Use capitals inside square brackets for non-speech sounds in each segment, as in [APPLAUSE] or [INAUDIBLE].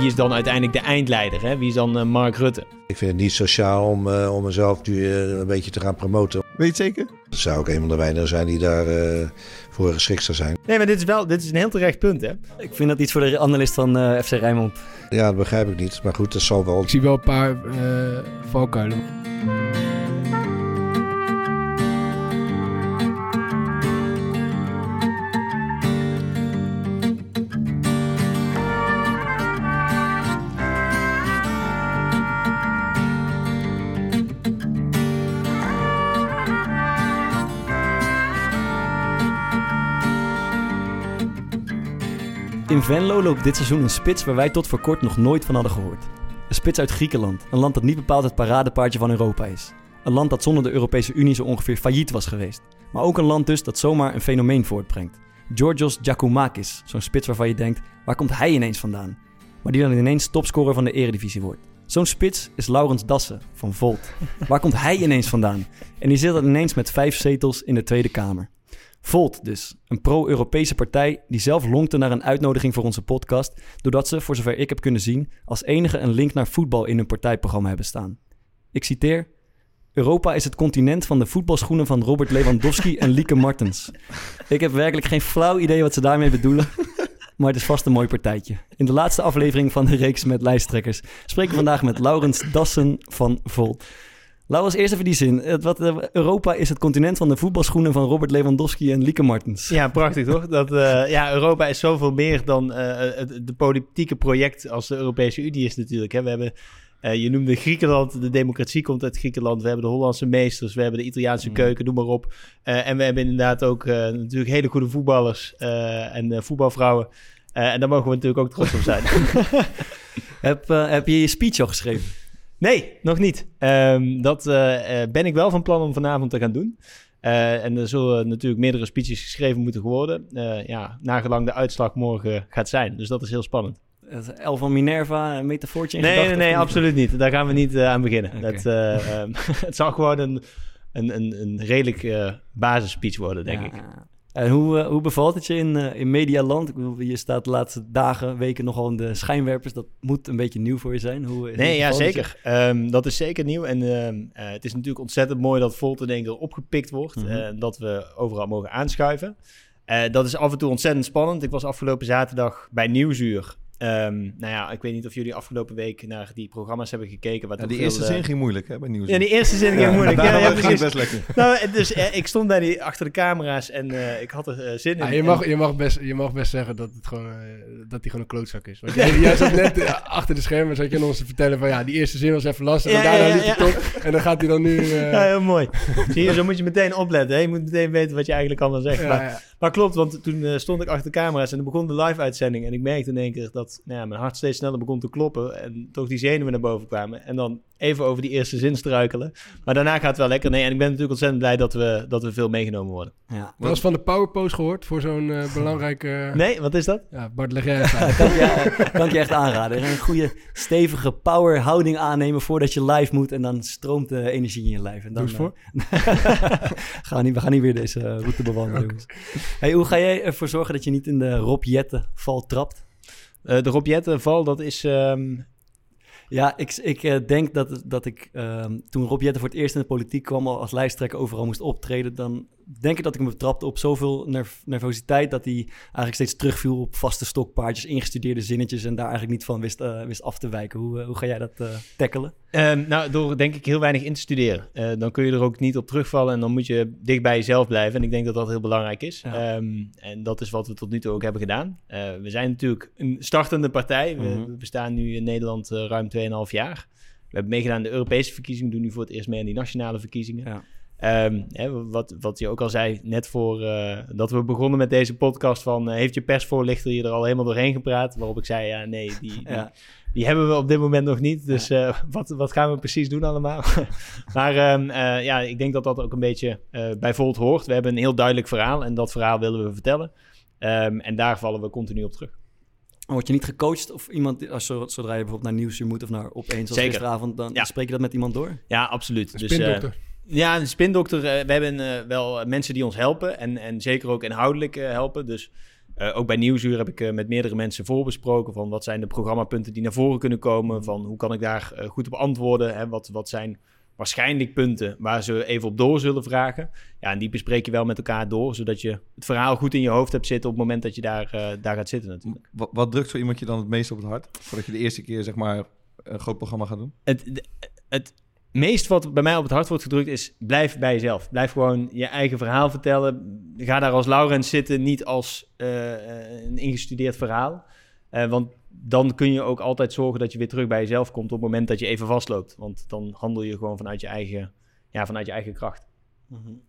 Wie is dan uiteindelijk de eindleider? Hè? Wie is dan uh, Mark Rutte? Ik vind het niet sociaal om, uh, om mezelf nu uh, een beetje te gaan promoten. Weet je het zeker? Dat zou ook een van de weinigen zijn die daar voor geschikt zou zijn. Nee, maar dit is wel dit is een heel terecht punt, hè? Ik vind dat iets voor de analist van FC Rijnmond. Ja, dat begrijp ik niet. Maar goed, dat zal wel. Ik zie wel een paar valkuilen. In Venlo loopt dit seizoen een spits waar wij tot voor kort nog nooit van hadden gehoord. Een spits uit Griekenland, een land dat niet bepaald het paradepaardje van Europa is. Een land dat zonder de Europese Unie zo ongeveer failliet was geweest. Maar ook een land dus dat zomaar een fenomeen voortbrengt. Georgios Giacomakis, zo'n spits waarvan je denkt, waar komt hij ineens vandaan? Maar die dan ineens topscorer van de eredivisie wordt. Zo'n spits is Laurens Dassen van Volt. Waar komt hij ineens vandaan? En die zit dan ineens met vijf zetels in de Tweede Kamer. Volt dus, een pro-Europese partij die zelf lonkte naar een uitnodiging voor onze podcast, doordat ze, voor zover ik heb kunnen zien, als enige een link naar voetbal in hun partijprogramma hebben staan. Ik citeer: Europa is het continent van de voetbalschoenen van Robert Lewandowski en Lieke Martens. Ik heb werkelijk geen flauw idee wat ze daarmee bedoelen, maar het is vast een mooi partijtje. In de laatste aflevering van de reeks met lijsttrekkers spreken we vandaag met Laurens Dassen van Volt. Laten we eerst even die zin. Wat, Europa is het continent van de voetbalschoenen van Robert Lewandowski en Lieke Martens. Ja, prachtig toch? Dat, uh, ja, Europa is zoveel meer dan uh, het de politieke project als de Europese Unie is natuurlijk. Hè. We hebben, uh, je noemde Griekenland, de democratie komt uit Griekenland. We hebben de Hollandse meesters, we hebben de Italiaanse mm. keuken, noem maar op. en we hebben inderdaad ook natuurlijk hele goede voetballers en voetbalvrouwen. en daar mogen we natuurlijk ook trots op zijn. [LAUGHS] [LAUGHS] heb, heb je je speech al geschreven? Nee, nog niet. Um, dat uh, ben ik wel van plan om vanavond te gaan doen. Uh, en er zullen natuurlijk meerdere speeches geschreven moeten worden. Uh, ja, nagelang de uitslag morgen gaat zijn. Dus dat is heel spannend. Het El van Minerva, een metafoortje in Nee, gedachten, nee, nee absoluut niet. Daar gaan we niet aan beginnen. Okay. Dat, um, [LAUGHS] het zal gewoon een, een, een, een redelijk basisspeech worden, denk ja. ik. En hoe, uh, hoe bevalt het je in, uh, in Medialand? Ik bedoel, je staat de laatste dagen, weken nogal in de schijnwerpers. Dat moet een beetje nieuw voor je zijn. Hoe, nee, ja, zeker. Um, dat is zeker nieuw. En uh, het is natuurlijk ontzettend mooi dat Volt in één keer opgepikt wordt. Mm -hmm. dat we overal mogen aanschuiven. dat is af en toe ontzettend spannend. Ik was afgelopen zaterdag bij Nieuwsuur. Um, nou ja, ik weet niet of jullie afgelopen week naar die programma's hebben gekeken. Wat ja, die eerste veel, zin ging moeilijk hè, bij Nieuws. Ja, die eerste zin ging ja, moeilijk. [LAUGHS] Ja, ja, precies. best lekker. Nou, dus uh, ik stond bij die, achter de camera's en uh, ik had er uh, zin in. Ja, je, mag, je, mag best, je mag best zeggen dat het gewoon, dat hij gewoon een klootzak is. Want [LAUGHS] jij, jij zat net achter de schermen, zat je aan ons te vertellen van ja, die eerste zin was even lastig. en daarna liep je top. En dan gaat hij dan nu... [LAUGHS] Ja, heel mooi. Zie je, zo moet je meteen opletten. Hè? Je moet meteen weten wat je eigenlijk allemaal zegt. Maar, maar klopt, want toen stond ik achter de camera's en dan begon de live-uitzending. En ik merkte in één keer dat nou mijn hart steeds sneller begon te kloppen en toch die zenuwen naar boven kwamen. En dan even over die eerste zin struikelen. Maar daarna gaat het wel lekker. Nee, en ik ben natuurlijk ontzettend blij dat we, dat we veel meegenomen worden. Ja. Wel eens van de powerpose gehoord voor zo'n uh, belangrijke... Nee, wat is dat? Ja, Bart, leg jij [LAUGHS] kan, je, kan ik je echt aanraden. Een goede, stevige powerhouding aannemen voordat je live moet. En dan stroomt de energie in je lijf. En dan, Doe voor. [LAUGHS] gaan niet, we gaan niet weer deze route bewandelen, okay. Hey, hoe ga jij ervoor zorgen dat je niet in de Rob Jetten val trapt? Uh, de Rob val, dat is... Um... Ja, ik, ik uh, denk dat, dat ik um, toen Rob Jetten voor het eerst in de politiek kwam... als lijsttrekker overal moest optreden... dan denk ik dat ik me betrapte op zoveel nerv nervositeit... dat hij eigenlijk steeds terugviel op vaste stokpaardjes... ingestudeerde zinnetjes en daar eigenlijk niet van wist, uh, wist af te wijken. Hoe, hoe ga jij dat tackelen? Um, nou, door denk ik heel weinig in te studeren. Uh, dan kun je er ook niet op terugvallen en dan moet je dicht bij jezelf blijven. En ik denk dat dat heel belangrijk is. Ja. Um, en dat is wat we tot nu toe ook hebben gedaan. Uh, we zijn natuurlijk een startende partij. We, mm -hmm. we bestaan nu in Nederland uh, ruim 2,5 jaar. We hebben meegedaan aan de Europese verkiezingen. We doen nu voor het eerst mee aan die nationale verkiezingen. Ja. Ehm, hè, wat, wat je ook al zei, net voor uh, dat we begonnen met deze podcast van... heeft je persvoorlichter je er al helemaal doorheen gepraat? Waarop ik zei, ja, nee, die, [LAUGHS] ja. Die, hebben we op dit moment nog niet. Dus wat, wat gaan we precies doen allemaal? [LAUGHS] maar ehm, ja, ik denk dat dat ook een beetje bij Volt hoort. We hebben een heel duidelijk verhaal en dat verhaal willen we vertellen. Um, en daar vallen we continu op terug. Word je niet gecoacht of iemand, als zodra je bijvoorbeeld naar Nieuwsuur moet of naar Opeens als Zeker. gisteravond, dan ja. spreek je dat met iemand door? Ja, absoluut. Dus, spindokter. Uh, ja, een spindokter. Uh, we hebben uh, wel mensen die ons helpen en, en zeker ook inhoudelijk helpen. Dus ook bij Nieuwsuur heb ik met meerdere mensen voorbesproken van wat zijn de programmapunten die naar voren kunnen komen. Van hoe kan ik daar goed op antwoorden? Hè? Wat, wat zijn waarschijnlijk punten waar ze even op door zullen vragen. Ja, en die bespreek je wel met elkaar door, zodat je het verhaal goed in je hoofd hebt zitten op het moment dat je daar, daar gaat zitten natuurlijk. Wat, wat drukt zo iemand je dan het meest op het hart, voordat je de eerste keer zeg maar een groot programma gaat doen? Het, het meest wat bij mij op het hart wordt gedrukt is, blijf bij jezelf. Blijf gewoon je eigen verhaal vertellen. Ga daar als Laurens zitten, niet als uh, een ingestudeerd verhaal. Uh, want dan kun je ook altijd zorgen dat je weer terug bij jezelf komt op het moment dat je even vastloopt. Want dan handel je gewoon vanuit je eigen, ja, vanuit je eigen kracht. -hmm.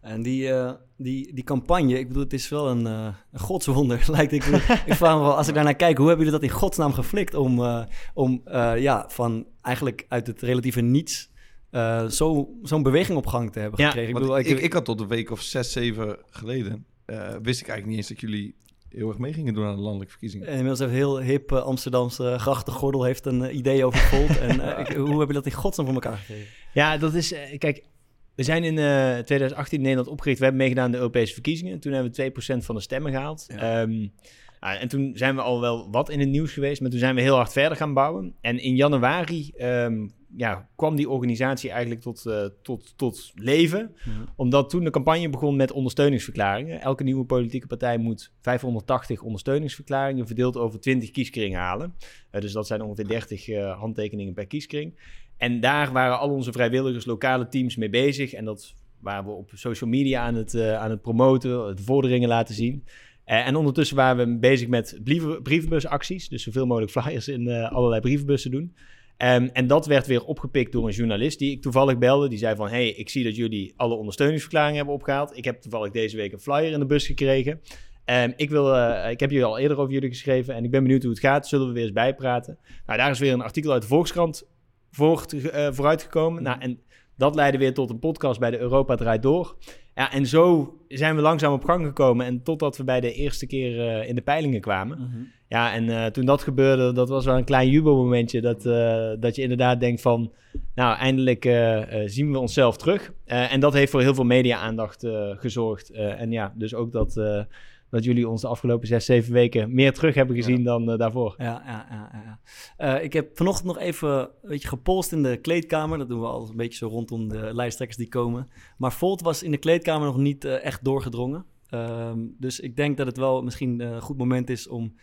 En die, uh, die, die campagne, ik bedoel, het is wel een, uh, een godswonder, [LAUGHS] lijkt ik. ik vraag me wel, als ik daarnaar kijk, hoe hebben jullie dat in godsnaam geflikt om, uh, om ja, van eigenlijk uit het relatieve niets zo'n beweging op gang te hebben gekregen? Ik, bedoel, ik, ik, ik, had tot een week of zes, zeven geleden, wist ik eigenlijk niet eens dat jullie heel erg mee gingen doen aan de landelijke verkiezingen. En inmiddels heeft heel hip uh, Amsterdamse grachtengordel heeft een uh, idee over Volt. en uh, [LAUGHS] ik, hoe heb je dat in godsnaam voor elkaar gekregen? Ja, dat is... kijk, we zijn in 2018 in Nederland opgericht. We hebben meegedaan aan de Europese verkiezingen. Toen hebben we 2% van de stemmen gehaald. Ja. Um, en toen zijn we al wel wat in het nieuws geweest, maar toen zijn we heel hard verder gaan bouwen. En in januari um, ja, kwam die organisatie eigenlijk tot, uh, tot, tot leven. Omdat toen de campagne begon met ondersteuningsverklaringen. Elke nieuwe politieke partij moet 580 ondersteuningsverklaringen verdeeld over 20 kieskringen halen. Uh, dus dat zijn ongeveer 30 uh, eh, handtekeningen per kieskring. En daar waren al onze vrijwilligers, lokale teams mee bezig. En dat waren we op social media aan het, aan het promoten, de vorderingen laten zien. en ondertussen waren we bezig met brievenbusacties. Dus zoveel mogelijk flyers in allerlei brievenbussen doen. Um, en dat werd weer opgepikt door een journalist die ik toevallig belde. Die zei van, hey, ik zie dat jullie alle ondersteuningsverklaringen hebben opgehaald. Ik heb toevallig deze week een flyer in de bus gekregen. Um, ik, wil, uh, ik heb jullie al eerder over jullie geschreven en ik ben benieuwd hoe het gaat. Zullen we weer eens bijpraten? Nou, daar is weer een artikel uit de Volkskrant voort, uh, vooruitgekomen. Nou, en dat leidde weer tot een podcast bij de Europa Draait Door. Ja, en zo zijn we langzaam op gang gekomen. En totdat we bij de eerste keer uh, in de peilingen kwamen. Mm -hmm. Ja, en uh, toen dat gebeurde, dat was wel een klein jubelmomentje. Dat, uh, dat je inderdaad denkt van, nou, eindelijk zien we onszelf terug. en dat heeft voor heel veel media-aandacht gezorgd. en ja, dus ook dat dat jullie ons de afgelopen zes, zeven weken meer terug hebben gezien dan uh, daarvoor. Ja, ja, ja. ja. Uh, ik heb vanochtend nog even een beetje gepolst in de kleedkamer. Dat doen we al een beetje zo rondom de lijsttrekkers die komen. Maar Volt was in de kleedkamer nog niet uh, echt doorgedrongen. Ehm, dus ik denk dat het wel misschien een goed moment is om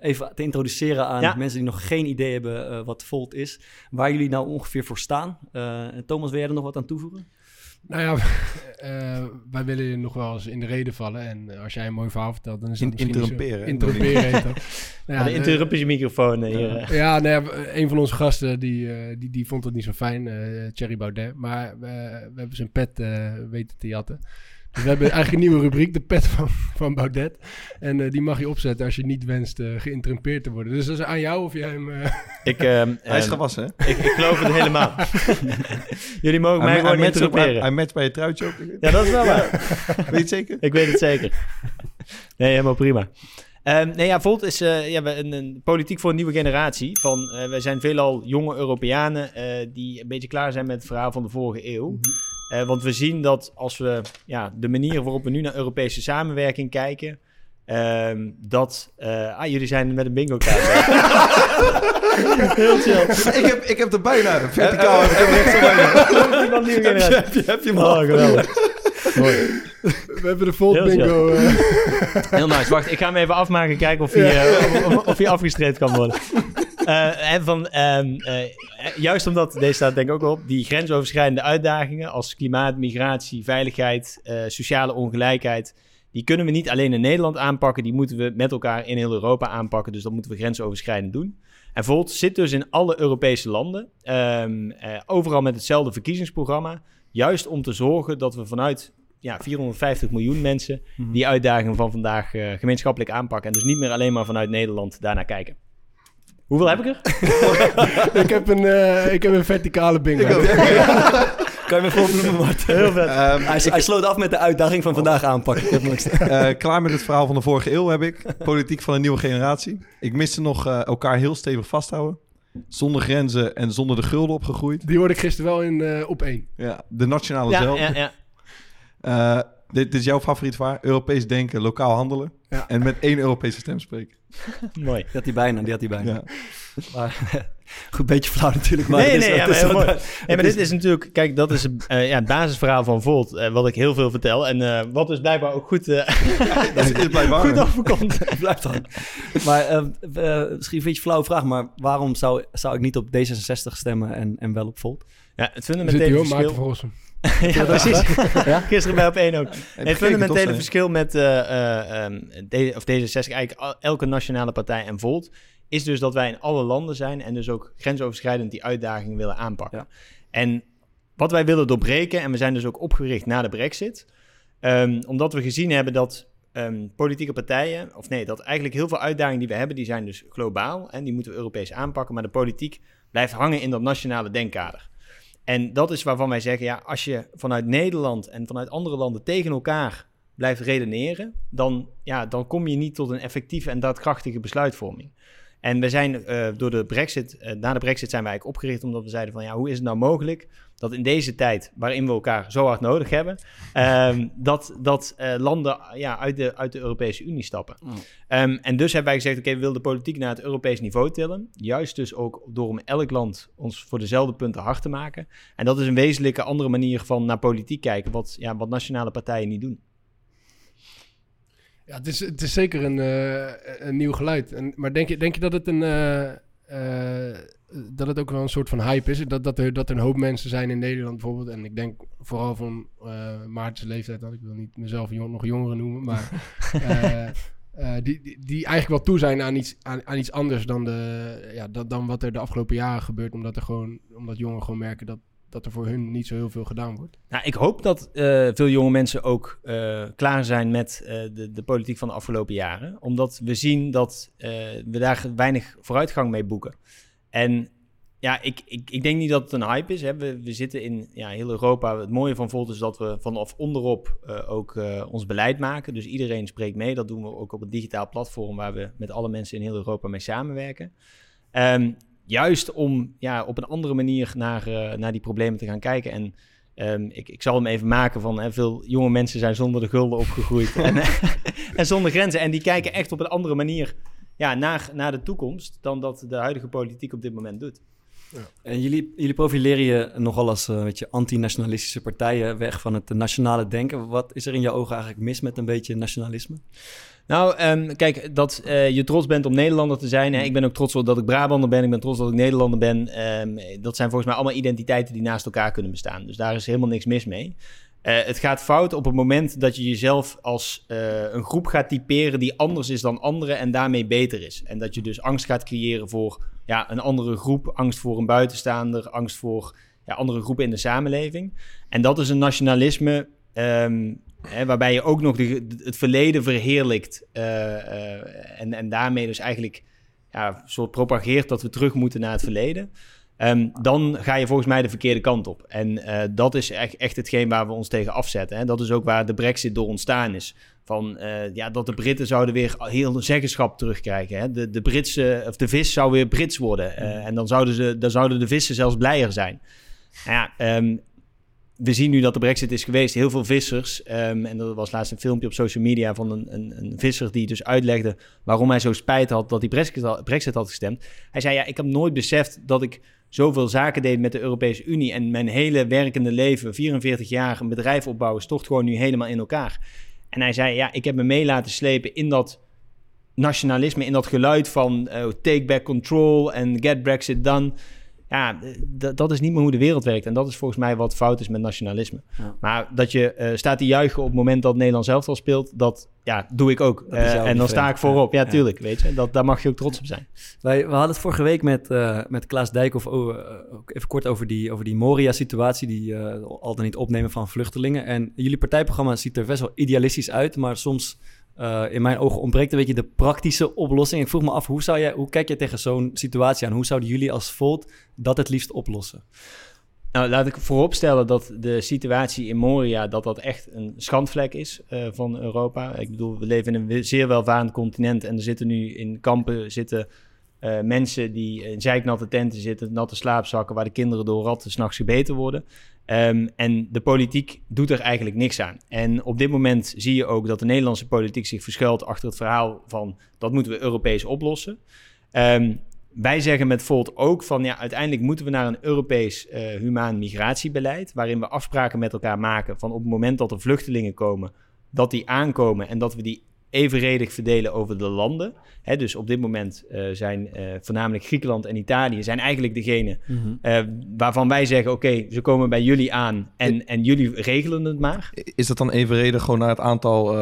even te introduceren aan ja. mensen die nog geen idee hebben wat Volt is. Waar jullie nou ongeveer voor staan. Thomas, wil jij er nog wat aan toevoegen? Nou ja, uh, [LAUGHS] wij willen je nog wel eens in de reden vallen. En als jij een mooi verhaal vertelt, dan is het in, Interrumperen. Interrumperen heet dat. [LAUGHS] Nou ja, de interruptie microfoon hier. ja, nou ja, een van onze gasten, die, uh, die, die vond het niet zo fijn, uh, Thierry Baudet. Maar we hebben zijn pet weten te jatten. Dus we hebben eigenlijk een nieuwe rubriek, de pet van, van Baudet. En uh, die mag je opzetten als je niet wenst uh, te worden. Dus dat is aan jou of jij hem... Uh... Ik, um, [LAUGHS] hij is gewassen, hè? Ik, ik geloof het helemaal. [LAUGHS] Jullie mogen mij gewoon interrumperen. Hij matcht bij je truitje ook. Ja, dat is wel waar. [LAUGHS] weet je het zeker? Ik weet het zeker. Nee, helemaal prima. Um, nee, ja, Volt is uh, ja, een, een, politiek voor een nieuwe generatie. Van, uh, wij zijn veelal jonge Europeanen uh, die een beetje klaar zijn met het verhaal van de vorige eeuw. Mm -hmm. Uh, want we zien dat als we ja, de manier waarop we nu naar Europese samenwerking kijken. Uh, dat. Uh, ah, jullie zijn met een bingo kaart. [LAUGHS] Heel chill. ik, heb, ik heb er bijna. Verticaal. heb ik rechts heb, je, heb, je, heb je hem oh, geweldig. Mooi. We hebben de vol bingo. Uh. Heel nice. Wacht, ik ga hem even afmaken. Kijken of hij, ja. of, of hij afgestreept kan worden. Uh, en van, um, uh, juist omdat, deze staat denk ik ook op, die grensoverschrijdende uitdagingen als klimaat, migratie, veiligheid, uh, sociale ongelijkheid, die kunnen we niet alleen in Nederland aanpakken, die moeten we met elkaar in heel Europa aanpakken. Dus dat moeten we grensoverschrijdend doen. En Volt zit dus in alle Europese landen, um, overal met hetzelfde verkiezingsprogramma. Juist om te zorgen dat we vanuit ja, 450 miljoen mensen Mhm. die uitdaging van vandaag eh, gemeenschappelijk aanpakken. En dus niet meer alleen maar vanuit Nederland daarnaar kijken. Hoeveel heb ik er? [LAUGHS] ik, heb een, eh, ik heb een verticale bingo. [LAUGHS] Kan je me voorbloemen, Marten? Heel vet. Ehm, Hij, hij sloot af met de uitdaging van vandaag aanpakken. Ik heb niks. [LAUGHS] eh, klaar met het verhaal van de vorige eeuw heb ik. Politiek van een nieuwe generatie. Ik miste nog eh, elkaar heel stevig vasthouden. Zonder grenzen en zonder de gulden opgegroeid. Die hoorde ik gisteren wel in eh, op één. Ja, de nationale Ja, zelf. ja, ja. Eh, dit, dit is jouw favoriet waar? Europees denken, lokaal handelen. Ja. En met één Europese stem spreken. [LAUGHS] Mooi. Die had hij bijna, die had hij bijna. Ja. [LAUGHS] Maar, [LAUGHS] goed, beetje flauw natuurlijk. Maar Nee, het is- nee, ja, het is maar heel mooi. Nee, maar is- dit is natuurlijk, kijk, dat is eh, ja, het basisverhaal van Volt, eh, wat ik heel veel vertel. En eh, wat dus blijkbaar ook goed, eh, Dat is blijkbaar. goed overkomt. Blijft dan. Maar misschien een beetje een flauwe vraag, maar waarom zou, zou ik niet op D66 stemmen en, en wel op Volt? Ja, het Zit fundamentele verschil... Verrossen. Ja, precies. Gisteren bij op één ook. Het fundamentele verschil met eh, eh, ehm, D- of D66, eigenlijk elke nationale partij en Volt, is dus dat wij in alle landen zijn en dus ook grensoverschrijdend die uitdagingen willen aanpakken. Ja. En wat wij willen doorbreken, en we zijn dus ook opgericht na de brexit, ehm, omdat we gezien hebben dat ehm, politieke partijen, of nee, dat eigenlijk heel veel uitdagingen die we hebben, die zijn dus globaal en die moeten we Europees aanpakken, maar de politiek blijft hangen in dat nationale denkkader. En dat is waarvan wij zeggen, ja, als je vanuit Nederland en vanuit andere landen tegen elkaar blijft redeneren, dan, ja, dan kom je niet tot een effectieve en daadkrachtige besluitvorming. En we zijn eh, door de brexit, eh, na de brexit zijn wij eigenlijk opgericht omdat we zeiden van, ja, hoe is het nou mogelijk dat in deze tijd, waarin we elkaar zo hard nodig hebben, [LAUGHS] ehm, dat, dat eh, landen ja, uit, de, uit de Europese Unie stappen. Mm. Ehm, en dus hebben wij gezegd, oké, we willen de politiek naar het Europees niveau tillen. Juist dus ook door om elk land ons voor dezelfde punten hard te maken. En dat is een wezenlijke andere manier van naar politiek kijken, wat, ja, wat nationale partijen niet doen. Ja, het is, het is zeker een, eh, een nieuw geluid. En, maar denk je, denk je dat het een... eh, eh, dat het ook wel een soort van hype is? Dat, dat, er, dat er een hoop mensen zijn in Nederland bijvoorbeeld. En ik denk vooral van Maarten's leeftijd. Dat ik wil niet mezelf jong, nog jongeren noemen. Maar [LAUGHS] die, die, die eigenlijk wel toe zijn aan iets, aan, aan iets anders dan, de, ja, dan wat er de afgelopen jaren gebeurt. Omdat, er gewoon, omdat jongeren gewoon merken dat, dat er voor hun niet zo heel veel gedaan wordt. Nou, ik hoop dat uh, veel jonge mensen ook uh, klaar zijn met uh, de, de, politiek van de afgelopen jaren. Omdat we zien dat we daar weinig vooruitgang mee boeken. En ja, ik, ik, ik denk niet dat het een hype is. Hè. We, we zitten in ja, heel Europa. Het mooie van Volt is dat we vanaf onderop ook ons beleid maken. Dus iedereen spreekt mee. Dat doen we ook op een digitaal platform waar we met alle mensen in heel Europa mee samenwerken. Um, juist om ja, op een andere manier naar, uh, naar die problemen te gaan kijken. En um, ik, ik zal hem even maken van hè, veel jonge mensen zijn zonder de gulden opgegroeid en, [LAUGHS] en zonder grenzen. En die kijken echt op een andere manier ja, naar, naar de toekomst dan dat de huidige politiek op dit moment doet. Ja. En jullie, jullie profileren je nogal als uh, weet je, anti-nationalistische partijen weg van het nationale denken. Wat is er in jouw ogen eigenlijk mis met een beetje nationalisme? Nou, um, kijk, dat uh, je trots bent om Nederlander te zijn. Hè? Ik ben ook trots op dat ik Brabander ben. Ik ben trots dat ik Nederlander ben. Um, dat zijn volgens mij allemaal identiteiten die naast elkaar kunnen bestaan. Dus daar is helemaal niks mis mee. Uh, het gaat fout op het moment dat je jezelf als uh, een groep gaat typeren die anders is dan anderen en daarmee beter is. En dat je dus angst gaat creëren voor ja, een andere groep, angst voor een buitenstaander, angst voor ja, andere groepen in de samenleving. En dat is een nationalisme um, Hè, waarbij je ook nog de, het verleden verheerlijkt. Uh, uh, en, en daarmee dus eigenlijk ja, soort propageert dat we terug moeten naar het verleden. Um, dan ga je volgens mij de verkeerde kant op. En uh, dat is echt, echt hetgeen waar we ons tegen afzetten. Hè. Dat is ook waar de brexit door ontstaan is. Van, ja, dat de Britten zouden weer heel zeggenschap terugkrijgen. Hè. De, de, Britse, of de vis zou weer Brits worden. en dan zouden, ze, dan zouden de vissen zelfs blijer zijn. Nou ja, um, we zien nu dat de brexit is geweest. Heel veel vissers, um, en er was laatst een filmpje op social media van een, een, een, visser die dus uitlegde waarom hij zo spijt had dat hij brexit had, gestemd. Hij zei, ja, ik heb nooit beseft dat ik zoveel zaken deed met de Europese Unie en mijn hele werkende leven, 44 jaar, een bedrijf opbouwen, stort gewoon nu helemaal in elkaar. En hij zei, ja, ik heb me mee laten slepen in dat nationalisme, in dat geluid van uh, take back control en get Brexit done Ja, d- dat is niet meer hoe de wereld werkt. En dat is volgens mij wat fout is met nationalisme. Ja. Maar dat je eh, staat te juichen op het moment dat Nederland zelf al speelt, dat ja, doe ik ook. Eh, en dan sta ik voorop. Ja, Ja. tuurlijk, weet je. Dat, daar mag je ook trots op zijn. Wij, we hadden het vorige week met, eh, met Klaas Dijkhoff over, eh, even kort over die, over die Moria-situatie, die eh al dan niet opnemen van vluchtelingen. En jullie partijprogramma ziet er best wel idealistisch uit, maar soms eh, in mijn ogen ontbreekt een beetje de praktische oplossing. Ik vroeg me af, hoe, zou jij, hoe kijk jij tegen zo'n situatie aan? Hoe zouden jullie als Volt dat het liefst oplossen? Nou, laat ik vooropstellen dat de situatie in Moria dat dat echt een schandvlek is eh, van Europa. Ik bedoel, we leven in een zeer welvarend continent en er zitten nu in kampen zitten eh, mensen die in zeiknatte tenten zitten, natte slaapzakken, waar de kinderen door ratten s'nachts gebeten worden. Ehm, en de politiek doet er eigenlijk niks aan. En op dit moment zie je ook dat de Nederlandse politiek zich verschuilt achter het verhaal van dat moeten we Europees oplossen. Ehm, wij zeggen met Volt ook van ja, uiteindelijk moeten we naar een Europees eh humaan migratiebeleid, waarin we afspraken met elkaar maken van op het moment dat er vluchtelingen komen, dat die aankomen en dat we die evenredig verdelen over de landen. Hè, dus op dit moment eh, zijn eh, voornamelijk Griekenland en Italië zijn eigenlijk degene eh, waarvan wij zeggen oké, ze komen bij jullie aan en, en jullie regelen het maar. Is dat dan evenredig gewoon naar het aantal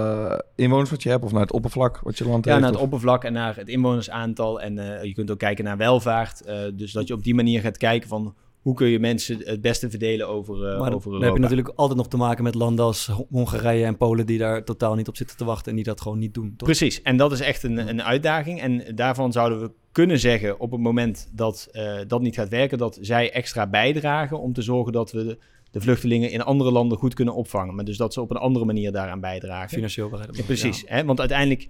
inwoners wat je hebt of naar het oppervlak wat je land Ja, heeft? naar het of- oppervlak en naar het inwonersaantal. En je kunt ook kijken naar welvaart. dus dat je op die manier gaat kijken van hoe kun je mensen het beste verdelen over, eh, maar over dan heb je natuurlijk altijd nog te maken met landen als Ho- Hongarije en Polen die daar totaal niet op zitten te wachten en die dat gewoon niet doen. Toch? Precies, en dat is echt een, een uitdaging. En daarvan zouden we kunnen zeggen op het moment dat eh, dat niet gaat werken, dat zij extra bijdragen om te zorgen dat we de, de vluchtelingen in andere landen goed kunnen opvangen. Maar dus dat ze op een andere manier daaraan bijdragen. Financieel bereid. Ja, precies, hè? want uiteindelijk...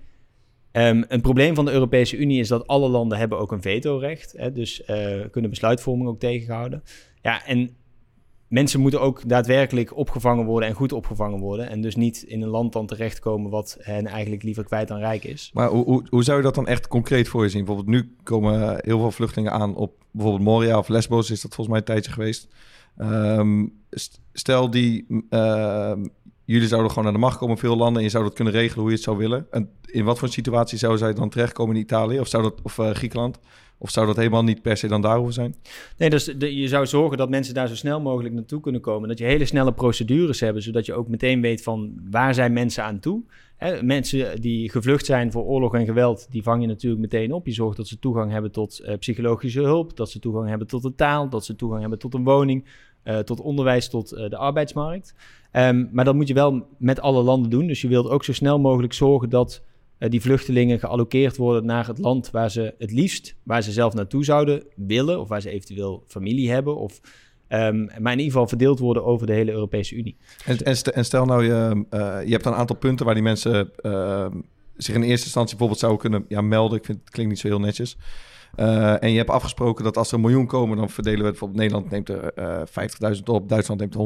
ehm, een probleem van de Europese Unie is dat alle landen hebben ook een vetorecht. Hè? Dus eh, kunnen besluitvorming ook tegenhouden. Ja, en mensen moeten ook daadwerkelijk opgevangen worden en goed opgevangen worden. En dus niet in een land dan terechtkomen wat hen eigenlijk liever kwijt dan rijk is. Maar hoe, hoe, hoe zou je dat dan echt concreet voor je zien? Bijvoorbeeld nu komen heel veel vluchtelingen aan op bijvoorbeeld Moria of Lesbos is dat volgens mij een tijdje geweest. Ehm, st- stel die ehm, jullie zouden gewoon naar de macht komen veel landen en je zou dat kunnen regelen hoe je het zou willen. En in wat voor situatie zou zij dan terechtkomen in Italië of zou dat of eh, Griekenland? Of zou dat helemaal niet per se dan daar zijn? Nee, dus je zou zorgen dat mensen daar zo snel mogelijk naartoe kunnen komen. Dat je hele snelle procedures hebben, zodat je ook meteen weet van waar zijn mensen aan toe. Hè, mensen die gevlucht zijn voor oorlog en geweld, die vang je natuurlijk meteen op. Je zorgt dat ze toegang hebben tot eh, psychologische hulp, dat ze toegang hebben tot de taal, dat ze toegang hebben tot een woning, eh, tot onderwijs, tot de arbeidsmarkt. Ehm, maar dat moet je wel met alle landen doen. Dus je wilt ook zo snel mogelijk zorgen dat eh, die vluchtelingen gealloceerd worden naar het land waar ze het liefst, waar ze zelf naartoe zouden willen, of waar ze eventueel familie hebben, of, ehm, maar in ieder geval verdeeld worden over de hele Europese Unie. En, en, st- en stel nou, je, eh, je hebt een aantal punten waar die mensen eh, zich in eerste instantie bijvoorbeeld zouden kunnen ja, melden. Ik vind het klinkt niet zo heel netjes. Eh, en je hebt afgesproken dat als er een miljoen komen, dan verdelen we het. Bijvoorbeeld Nederland neemt er eh 50.000 op, Duitsland neemt er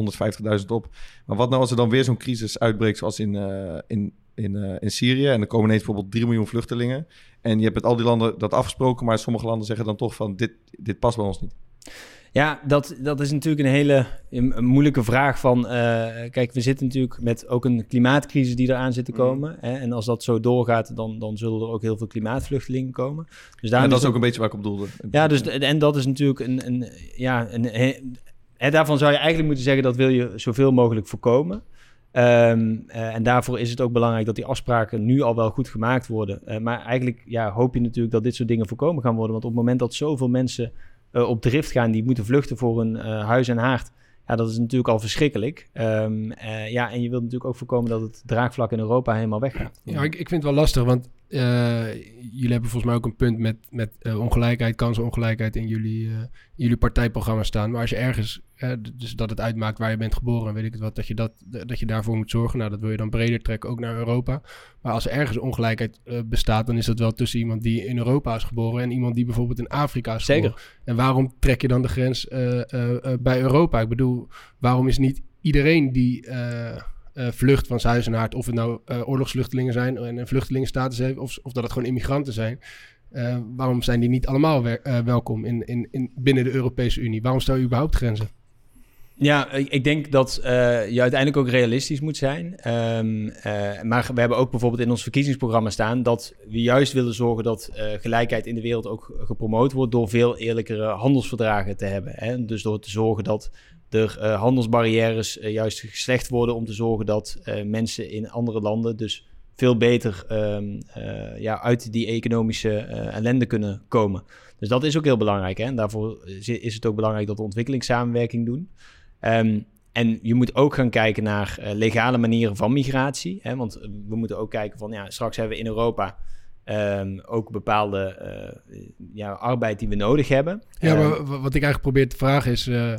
150.000 op. Maar wat nou als er dan weer zo'n crisis uitbreekt zoals in, eh, in, in, eh, in Syrië? En er komen ineens bijvoorbeeld 3 miljoen vluchtelingen. En je hebt met al die landen dat afgesproken, maar sommige landen zeggen dan toch van dit, dit past bij ons niet. Ja, dat, dat is natuurlijk een hele een, moeilijke vraag van... eh, kijk, we zitten natuurlijk met ook een klimaatcrisis die eraan zit te komen. Hè? En als dat zo doorgaat, dan, dan zullen er ook heel veel klimaatvluchtelingen komen. Dus En daarom dat is ook een beetje waar ik op doelde. Ja, dus, en dat is natuurlijk een... een ja, een, hè, daarvan zou je eigenlijk moeten zeggen... dat wil je zoveel mogelijk voorkomen. Ehm, eh, en daarvoor is het ook belangrijk dat die afspraken nu al wel goed gemaakt worden. Eh, maar eigenlijk ja, hoop je natuurlijk dat dit soort dingen voorkomen gaan worden. Want op het moment dat zoveel mensen eh, op drift gaan... die moeten vluchten voor hun eh, huis en haard... Ja, dat is natuurlijk al verschrikkelijk. Ehm, eh, ja, en je wilt natuurlijk ook voorkomen dat het draagvlak in Europa helemaal weggaat. Ja, ik, ik vind het wel lastig, want jullie hebben volgens mij ook een punt met, met ongelijkheid, kansenongelijkheid in jullie, jullie partijprogramma staan. Maar als je ergens, dus dat het uitmaakt waar je bent geboren en weet ik het wat, dat je, dat, dat je daarvoor moet zorgen. Nou, dat wil je dan breder trekken, ook naar Europa. Maar als er ergens ongelijkheid eh, bestaat, dan is dat wel tussen iemand die in Europa is geboren en iemand die bijvoorbeeld in Afrika is Zeker. geboren. En waarom trek je dan de grens eh, eh, bij Europa? Ik bedoel, waarom is niet iedereen die vlucht van zijn huis en haard, of het nou eh, oorlogsvluchtelingen zijn en een vluchtelingenstatus heeft, of, of dat het gewoon immigranten zijn, waarom zijn die niet allemaal welkom in, in, in, binnen de Europese Unie? Waarom stel je überhaupt grenzen? Ja, ik denk dat uh, je uiteindelijk ook realistisch moet zijn. Um, uh, maar we hebben ook bijvoorbeeld in ons verkiezingsprogramma staan dat we juist willen zorgen dat uh, gelijkheid in de wereld ook gepromoot wordt door veel eerlijkere handelsverdragen te hebben. Hè? Dus door te zorgen dat er handelsbarrières juist geslecht worden om te zorgen dat mensen in andere landen dus veel beter um, ja, uit die economische ellende kunnen komen. Dus dat is ook heel belangrijk. Hè? En daarvoor is het ook belangrijk dat we ontwikkelingssamenwerking doen. Um, en je moet ook gaan kijken naar uh, legale manieren van migratie. Hè? Want we moeten ook kijken van, ja, straks hebben we in Europa um, ook bepaalde uh, ja, arbeid die we nodig hebben. Ja, maar um, wat ik eigenlijk probeer te vragen is... Uh,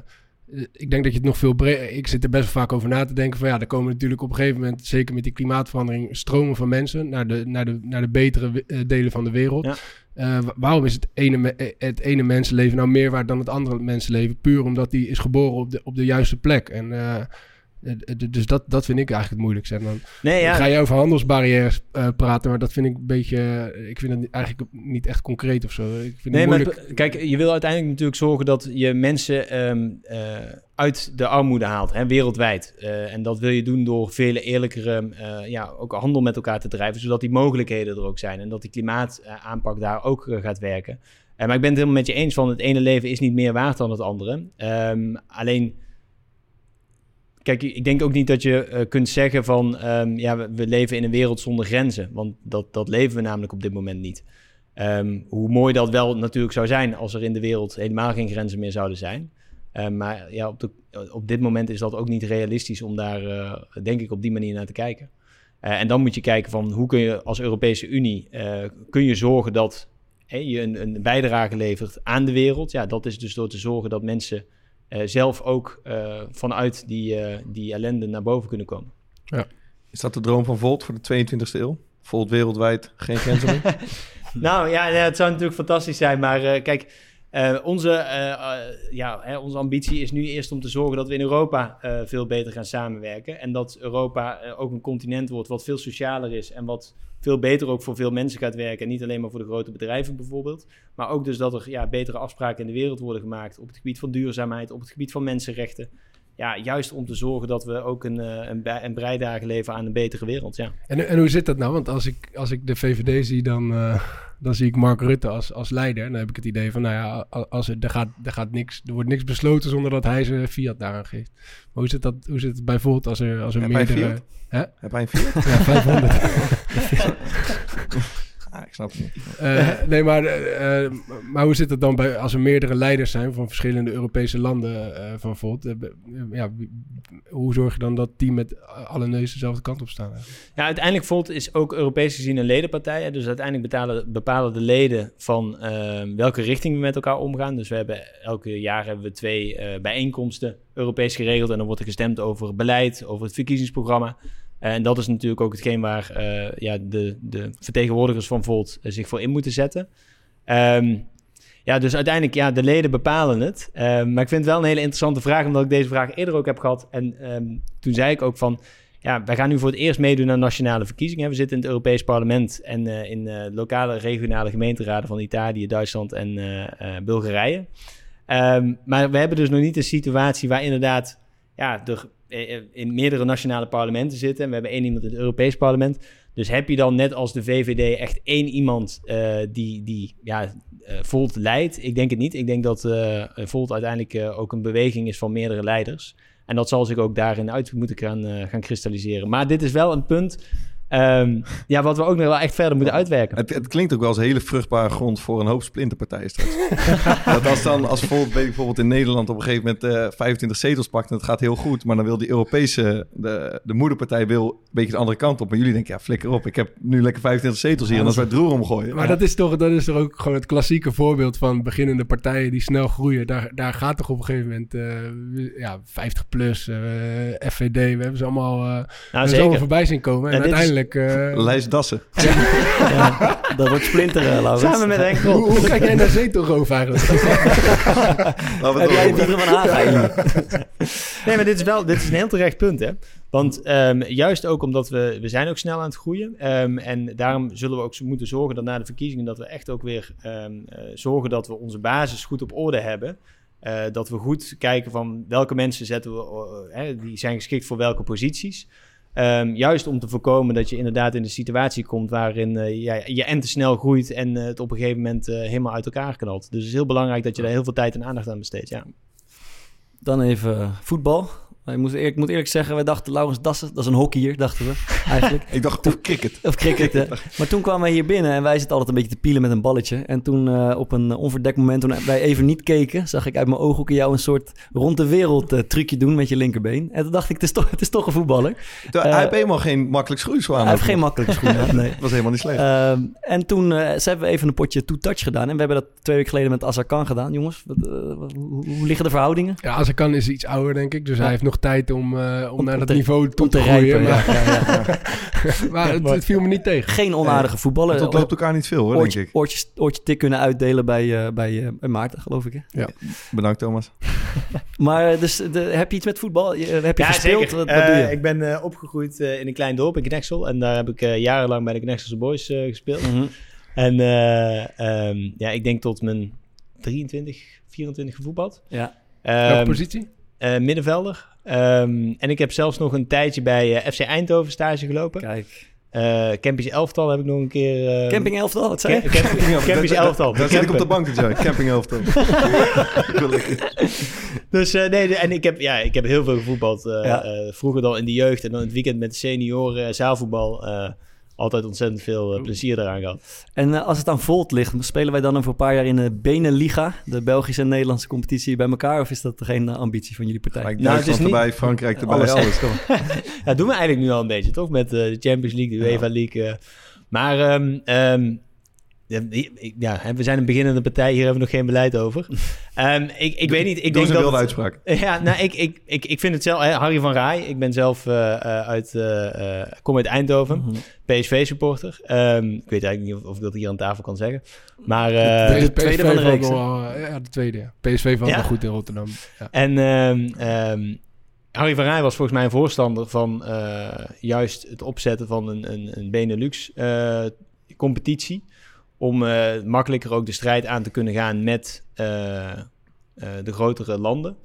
ik denk dat je het nog veel breder... Ik zit er best wel vaak over na te denken van... Ja, er komen natuurlijk op een gegeven moment... Zeker met die klimaatverandering... stromen van mensen naar de, naar de, naar de betere delen van de wereld. Ja. Uh, waarom is het ene, het ene mensenleven nou meer waard dan het andere mensenleven? Puur omdat die is geboren op de, op de juiste plek. En uh, dus dat, dat vind ik eigenlijk het moeilijkste. En dan, nee, ja. ga je over handelsbarrières uh, praten, maar dat vind ik een beetje... Ik vind het eigenlijk niet echt concreet of zo. Ik vind nee, het maar kijk, je wil uiteindelijk natuurlijk zorgen dat je mensen um, uh, uit de armoede haalt, hè, wereldwijd. Uh, en dat wil je doen door vele eerlijkere, ja, ook handel met elkaar te drijven, zodat die mogelijkheden er ook zijn. En dat die klimaataanpak daar ook gaat werken. maar ik ben het helemaal met je eens van het ene leven is niet meer waard dan het andere. Um, alleen Kijk, ik denk ook niet dat je uh, kunt zeggen van um, ja, we, leven in een wereld zonder grenzen. Want dat, dat leven we namelijk op dit moment niet. Um, hoe mooi dat wel natuurlijk zou zijn als er in de wereld helemaal geen grenzen meer zouden zijn. Um, maar ja, op, op dit moment is dat ook niet realistisch om daar, uh, denk ik, op die manier naar te kijken. Uh, en dan moet je kijken van hoe kun je als Europese Unie, kun je zorgen dat je een, een bijdrage levert aan de wereld. Ja, dat is dus door te zorgen dat mensen zelf ook uh, vanuit die, uh, die ellende naar boven kunnen komen. Ja. Is dat de droom van Volt voor de 22e eeuw? Volt wereldwijd, geen grenzen meer? [LAUGHS] [LAUGHS] nou ja, ja, het zou natuurlijk fantastisch zijn, maar kijk, onze, ja, hè, onze ambitie is nu eerst om te zorgen dat we in Europa veel beter gaan samenwerken. En dat Europa ook een continent wordt wat veel socialer is en wat veel beter ook voor veel mensen gaat werken. En niet alleen maar voor de grote bedrijven bijvoorbeeld. Maar ook dus dat er ja, betere afspraken in de wereld worden gemaakt op het gebied van duurzaamheid, op het gebied van mensenrechten. Ja, juist om te zorgen dat we ook een, een, een bijdrage leveren aan een betere wereld. Ja. En, en hoe zit dat nou? Want als ik, als ik de VVD zie, dan, uh, dan zie ik Mark Rutte als, als leider. En dan heb ik het idee van, nou ja, als er, er, gaat, er, gaat niks, er wordt niks besloten zonder dat hij zijn fiat daaraan geeft. Maar hoe zit, dat, hoe zit het bijvoorbeeld als er, als er Heb meerdere... Hè? Heb hij een fiat? Ja, 500. [LAUGHS] [LAUGHS] Ah, ik snap het niet. Uh, nee, maar, uh, maar hoe zit het dan bij, als er meerdere leiders zijn van verschillende Europese landen uh, van Volt? ja, hoe zorg je dan dat die met alle neuzen dezelfde kant op staan? Ja, uiteindelijk Volt is ook Europees gezien een ledenpartij. Hè? Dus uiteindelijk betalen, bepalen de leden van welke richting we met elkaar omgaan. Dus we hebben elke jaar hebben we twee bijeenkomsten Europees geregeld. En dan wordt er gestemd over beleid, over het verkiezingsprogramma. En dat is natuurlijk ook hetgeen waar uh, ja, de, de vertegenwoordigers van Volt uh, zich voor in moeten zetten. Um, ja, dus uiteindelijk, ja, de leden bepalen het. Um, maar ik vind het wel een hele interessante vraag, omdat ik deze vraag eerder ook heb gehad. En um, toen zei ik ook van, ja, wij gaan nu voor het eerst meedoen aan nationale verkiezingen. We zitten in het Europees Parlement en uh, in lokale regionale gemeenteraden van Italië, Duitsland en Bulgarije. maar we hebben dus nog niet een situatie waar inderdaad ja, er eh, in meerdere nationale parlementen zitten. En we hebben één iemand in het Europees parlement. Dus heb je dan net als de VVD echt één iemand uh, die, die ja, Volt leidt? Ik denk het niet. Ik denk dat Volt uiteindelijk ook een beweging is van meerdere leiders. En dat zal zich ook daarin uit moeten gaan, gaan kristalliseren. Maar dit is wel een punt Um, ja, wat we ook nog wel echt verder moeten uitwerken. Het, het, klinkt ook wel als een hele vruchtbare grond voor een hoop splinterpartijen straks. [LAUGHS] dat als dan, als bijvoorbeeld, bijvoorbeeld in Nederland op een gegeven moment uh, 25 zetels pakt en het gaat heel goed, maar dan wil die Europese, de, de moederpartij wil een beetje de andere kant op. En jullie denken, ja, flikker op, ik heb nu lekker 25 zetels hier en als wij het roer omgooien. Maar ja. dat, is toch, dat is toch ook gewoon het klassieke voorbeeld van beginnende partijen die snel groeien. Daar, daar gaat toch op een gegeven moment uh, ja, 50 plus, uh, FVD, we hebben ze allemaal, uh, nou, allemaal voorbij zien komen. En, en uiteindelijk uh... Lijst Dassen. Ja. ja. [LAUGHS] dat wordt splinteren, Laurens. Samen met Henk hoe, hoe kijk jij naar zetelroof eigenlijk? [LAUGHS] Heb jij het van Haga Nee, maar dit is wel dit is een heel terecht punt, hè. Want um, juist ook omdat we, we zijn ook snel aan het groeien. Um, en daarom zullen we ook moeten zorgen dat na de verkiezingen... dat we echt ook weer um, uh, zorgen dat we onze basis goed op orde hebben... Eh, dat we goed kijken van welke mensen zetten we, eh, hè, die zijn geschikt voor welke posities. Ehm, juist om te voorkomen dat je inderdaad in de situatie komt waarin ja, je en te snel groeit en eh, het op een gegeven moment eh, helemaal uit elkaar knalt. Dus het is heel belangrijk dat je daar heel veel tijd en aandacht aan besteedt. Ja. Dan even voetbal. Ik moet, eerlijk, ik moet eerlijk zeggen, wij dachten Laurens Dassen, dat is een hockeyer, dachten we eigenlijk. [LAUGHS] Ik dacht, of cricket. Of cricket, [LAUGHS] hè. Maar toen kwamen wij hier binnen en wij zitten altijd een beetje te pielen met een balletje. En toen eh, op een onverdekt moment, toen wij even niet keken, zag ik uit mijn ooghoeken jou een soort rond de wereld eh, trucje doen met je linkerbeen. En toen dacht ik, het is toch, het is toch een voetballer. Hij Eh, heeft helemaal geen makkelijk schoeiswaan. Hij heeft geen makkelijke schoenen, nee. [LAUGHS] Dat was helemaal niet slecht. Ehm, en toen eh, ze hebben we even een potje two-touch gedaan. En we hebben dat twee weken geleden met Azarkan gedaan. Jongens, wat, hoe, hoe liggen de verhoudingen? Ja, als hij kan is hij iets ouder, denk ik. Dus Ja. hij heeft nog tijd om, eh, om, Om- naar dat te- niveau toe te, te groeien. Maar, Ja, ja, ja. [LAUGHS] maar het, het viel me niet tegen. Geen onaardige voetballer. het ontloopt elkaar niet veel, hoor, denk Oortje, ik. oortje, oortje tik kunnen uitdelen bij, eh, bij, eh, bij Maarten, geloof ik. Hè? Bedankt, Thomas. [LAUGHS] Maar dus, de, heb je iets met voetbal? Je- Heb je Ja, gespeeld? zeker. Wat, wat doe je? Ik ben eh, opgegroeid eh, in een klein dorp in Knexel. En daar heb ik eh, jarenlang bij de Knexelse Boys eh, gespeeld. Mhm. En eh, ehm, ja, ik denk tot mijn 23, 24 gevoetbald. Ja. Welke Ehm, positie? eh, middenvelder. Ehm, en ik heb zelfs nog een tijdje bij eh, FC Eindhoven stage gelopen. Kijk. Eh Campings Elftal heb ik nog een keer... eh, Camping elftal, wat zei je? Ca- Camp- Campings Elftal. Daar zit ik op de bank te join. [LAUGHS] Camping elftal. [LAUGHS] Dus eh, nee, de- en ik heb, ja, ik heb heel veel gevoetbald. eh, Ja. eh, vroeger dan in de jeugd en dan in het weekend met de senioren, eh, zaalvoetbal. Eh, altijd ontzettend veel eh, plezier eraan gehad. En eh, als het aan Volt ligt, spelen wij dan over een paar jaar in de Beneliga, de Belgische en Nederlandse competitie bij elkaar? Of is dat geen eh, ambitie van jullie partij? Nou, het is niet- erbij, Frankrijk erbij, Alles. alles. Ja, doen we eigenlijk nu al een beetje, toch? Met eh, de Champions League, de UEFA League. eh. Maar ehm, ehm, ja, we zijn een beginnende partij, hier hebben we nog geen beleid over. [LAUGHS] Ehm, ik, ik weet niet, ik Doe denk een dat... wilde uitspraak. [LAUGHS] Ja, nou, ik, ik, ik, ik vind het zelf... hè, Harry van Rij, ik ben zelf eh, eh, uit... eh, eh, kom uit Eindhoven, Mhm. PSV-supporter. Ehm, ik weet eigenlijk niet of, of ik dat hier aan tafel kan zeggen. Maar... eh, de tweede van de reeks, wel, ja, de tweede. ja. PSV valt Ja? wel goed in Rotterdam. Ja. En ehm, ehm, Harry van Rij was volgens mij een voorstander van eh, juist het opzetten van een, een, een Benelux-competitie. Om eh, makkelijker ook de strijd aan te kunnen gaan met eh, eh, de grotere landen.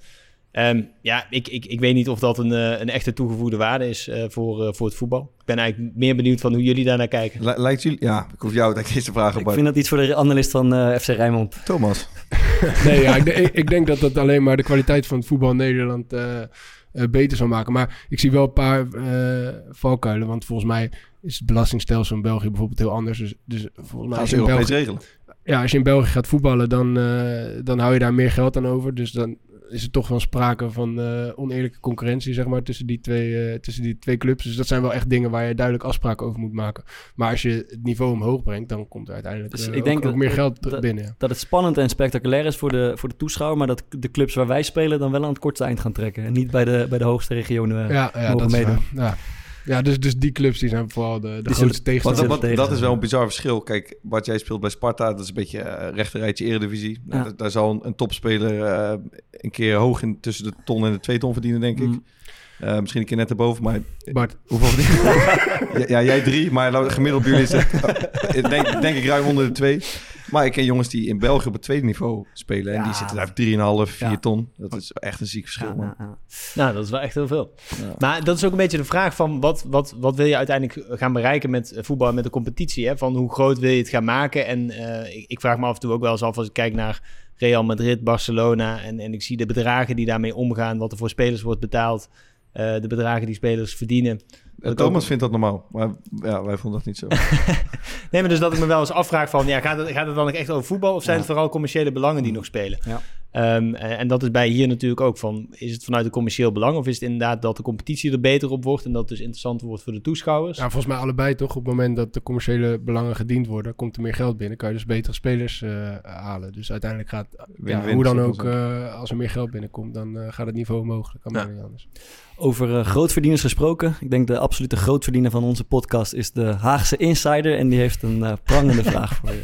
Ehm, ja, ik, ik, ik weet niet of dat een, een echte toegevoegde waarde is eh, voor, eh, voor het voetbal. Ik ben eigenlijk meer benieuwd van hoe jullie daarnaar kijken. Li- Lijkt jullie... Ja, ik hoef jou dat deze vraag op. Ik vind dat iets voor de analist van eh, FC Rijnmond. Thomas. [LAUGHS] Nee, ja, ik, ik, ik denk dat dat alleen maar de kwaliteit van het voetbal in Nederland beter zal maken. Maar ik zie wel een paar eh, valkuilen. Want volgens mij is het belastingstelsel in België bijvoorbeeld heel anders. Dus, dus volgens mij Gaan als ze je, in Europees België, regelen. ja, als je in België gaat voetballen, dan, eh, dan hou je daar meer geld aan over. Dus dan is er toch wel sprake van eh, oneerlijke concurrentie, zeg maar, tussen die, twee, eh, tussen die twee clubs. Dus dat zijn wel echt dingen waar je duidelijk afspraken over moet maken. Maar als je het niveau omhoog brengt, dan komt er uiteindelijk Dus ik ook, denk ook dat- meer geld dat- binnen. ja. Dat het spannend en spectaculair is voor de, voor de toeschouwer, maar dat de clubs waar wij spelen dan wel aan het kortste eind gaan trekken. En niet bij de, bij de hoogste regionen. eh. Ja, ja mogen dat is meedoen. waar. Ja. Ja, dus, dus die clubs die zijn vooral de, de grootste tegenstanders. er wat- dat is wel een bizar verschil. Kijk, wat jij speelt bij Sparta, dat is een beetje uh, rechterrijtje eredivisie. Nou, Ja. daar- Daar zal een, een topspeler eh, een keer hoog in tussen de ton en de twee ton verdienen, denk ik. Mm. Eh, misschien een keer net erboven, maar Bart, hoeveel verdienen? [LAUGHS] ja, ja, jij drie, maar gemiddeld bij jullie is het, [LAUGHS] denk, denk ik ruim onder de twee. Maar ik ken jongens die in België op het tweede niveau spelen. En Ja. die zitten daar 3,5, 4 Ja. ton. Dat is echt een ziek verschil, Ja, man. ja, ja. Nou, dat is wel echt heel veel. Ja. Maar dat is ook een beetje de vraag van wat, wat, wat wil je uiteindelijk gaan bereiken met eh, voetbal en met de competitie? Hè? Van hoe groot wil je het gaan maken? En eh, ik, ik vraag me af en toe ook wel eens af als ik kijk naar Real Madrid, Barcelona en, en ik zie de bedragen die daarmee omgaan, wat er voor spelers wordt betaald, eh, de bedragen die spelers verdienen. Eh, Thomas vindt dat normaal, maar ja, wij vonden dat niet zo. [LAUGHS] Nee, maar dus dat ik me wel eens afvraag van, ja, gaat het, gaat het dan echt over voetbal of zijn Ja. het vooral commerciële belangen die nog spelen? Ja. Ehm, en, en dat is bij hier natuurlijk ook van, is het vanuit een commercieel belang of is het inderdaad dat de competitie er beter op wordt en dat het dus interessanter wordt voor de toeschouwers? ja, volgens mij allebei toch. Op het moment dat de commerciële belangen gediend worden, komt er meer geld binnen. Kan je dus betere spelers eh, halen. Dus uiteindelijk gaat, ja, hoe dan ook, eh, als er meer geld binnenkomt, dan eh, gaat het niveau omhoog. Dat kan Ja. maar niet anders. Over eh, grootverdieners gesproken. Ik denk de absolute grootverdiener van onze podcast is de Haagse Insider. En die heeft een eh, prangende vraag voor je.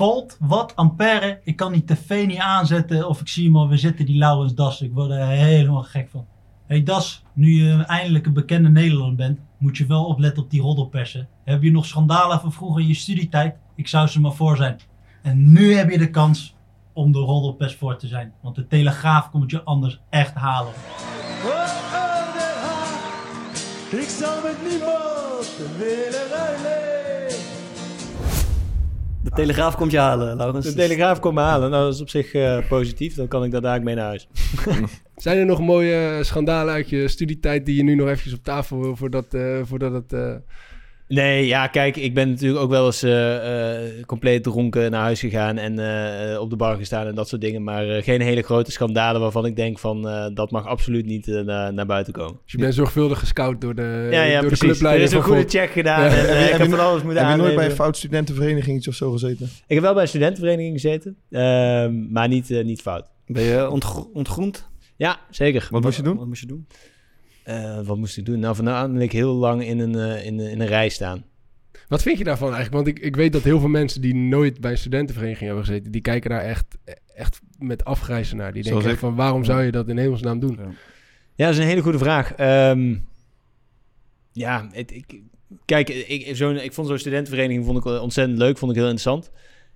Volt, watt, ampère. Ik kan die tv niet aanzetten of ik zie hem alweer zitten, die Laurens Das. Ik word er helemaal gek van. hey Das, nu je eindelijk een bekende Nederlander bent, moet je wel opletten op die roddelpersen. Heb je nog schandalen van vroeger in je studietijd? Ik zou ze maar voor zijn. En nu heb je de kans om de roddelpers voor te zijn. Want de Telegraaf komt je anders echt halen. Ik zal met niemand willen ruilen. De Telegraaf komt je halen, Laurens. De Telegraaf komt me halen. Nou, dat is op zich eh, positief. Dan kan ik daar dadelijk mee naar huis. [LAUGHS] Zijn er nog mooie schandalen uit je studietijd die je nu nog eventjes op tafel wil voordat, eh, voordat het... Nee, ja, kijk, ik ben natuurlijk ook wel eens eh, eh, compleet dronken naar huis gegaan en eh, op de bar gestaan en dat soort dingen. Maar eh, geen hele grote schandalen waarvan ik denk van eh, dat mag absoluut niet eh, naar, naar buiten komen. Dus je bent zorgvuldig gescout door de, ja, ja, door de precies. Er clubleider is een goede God. check gedaan Ja. en Heb je- ik heb heb je- van alles moeten Heb je nooit bij een fout studentenvereniging of zo gezeten? Ik heb wel bij een studentenvereniging gezeten, ehm, maar niet, niet fout. Ben je ontgro- ontgroend? Ja, zeker. Wat moest je doen? Wat moest je doen? Eh, wat moest ik doen? Nou, voornamelijk heel lang in een, eh, in, in een rij staan. Wat vind je daarvan eigenlijk? Want ik, ik weet dat heel veel mensen die nooit bij een studentenvereniging hebben gezeten, die kijken daar echt, echt met afgrijzen naar. Die denken echt van waarom zou je dat in hemelsnaam doen? Ja, dat is een hele goede vraag. Ehm, ja, het, ik, kijk, ik, zo'n, ik vond zo'n studentenvereniging vond ik ontzettend leuk, vond ik heel interessant.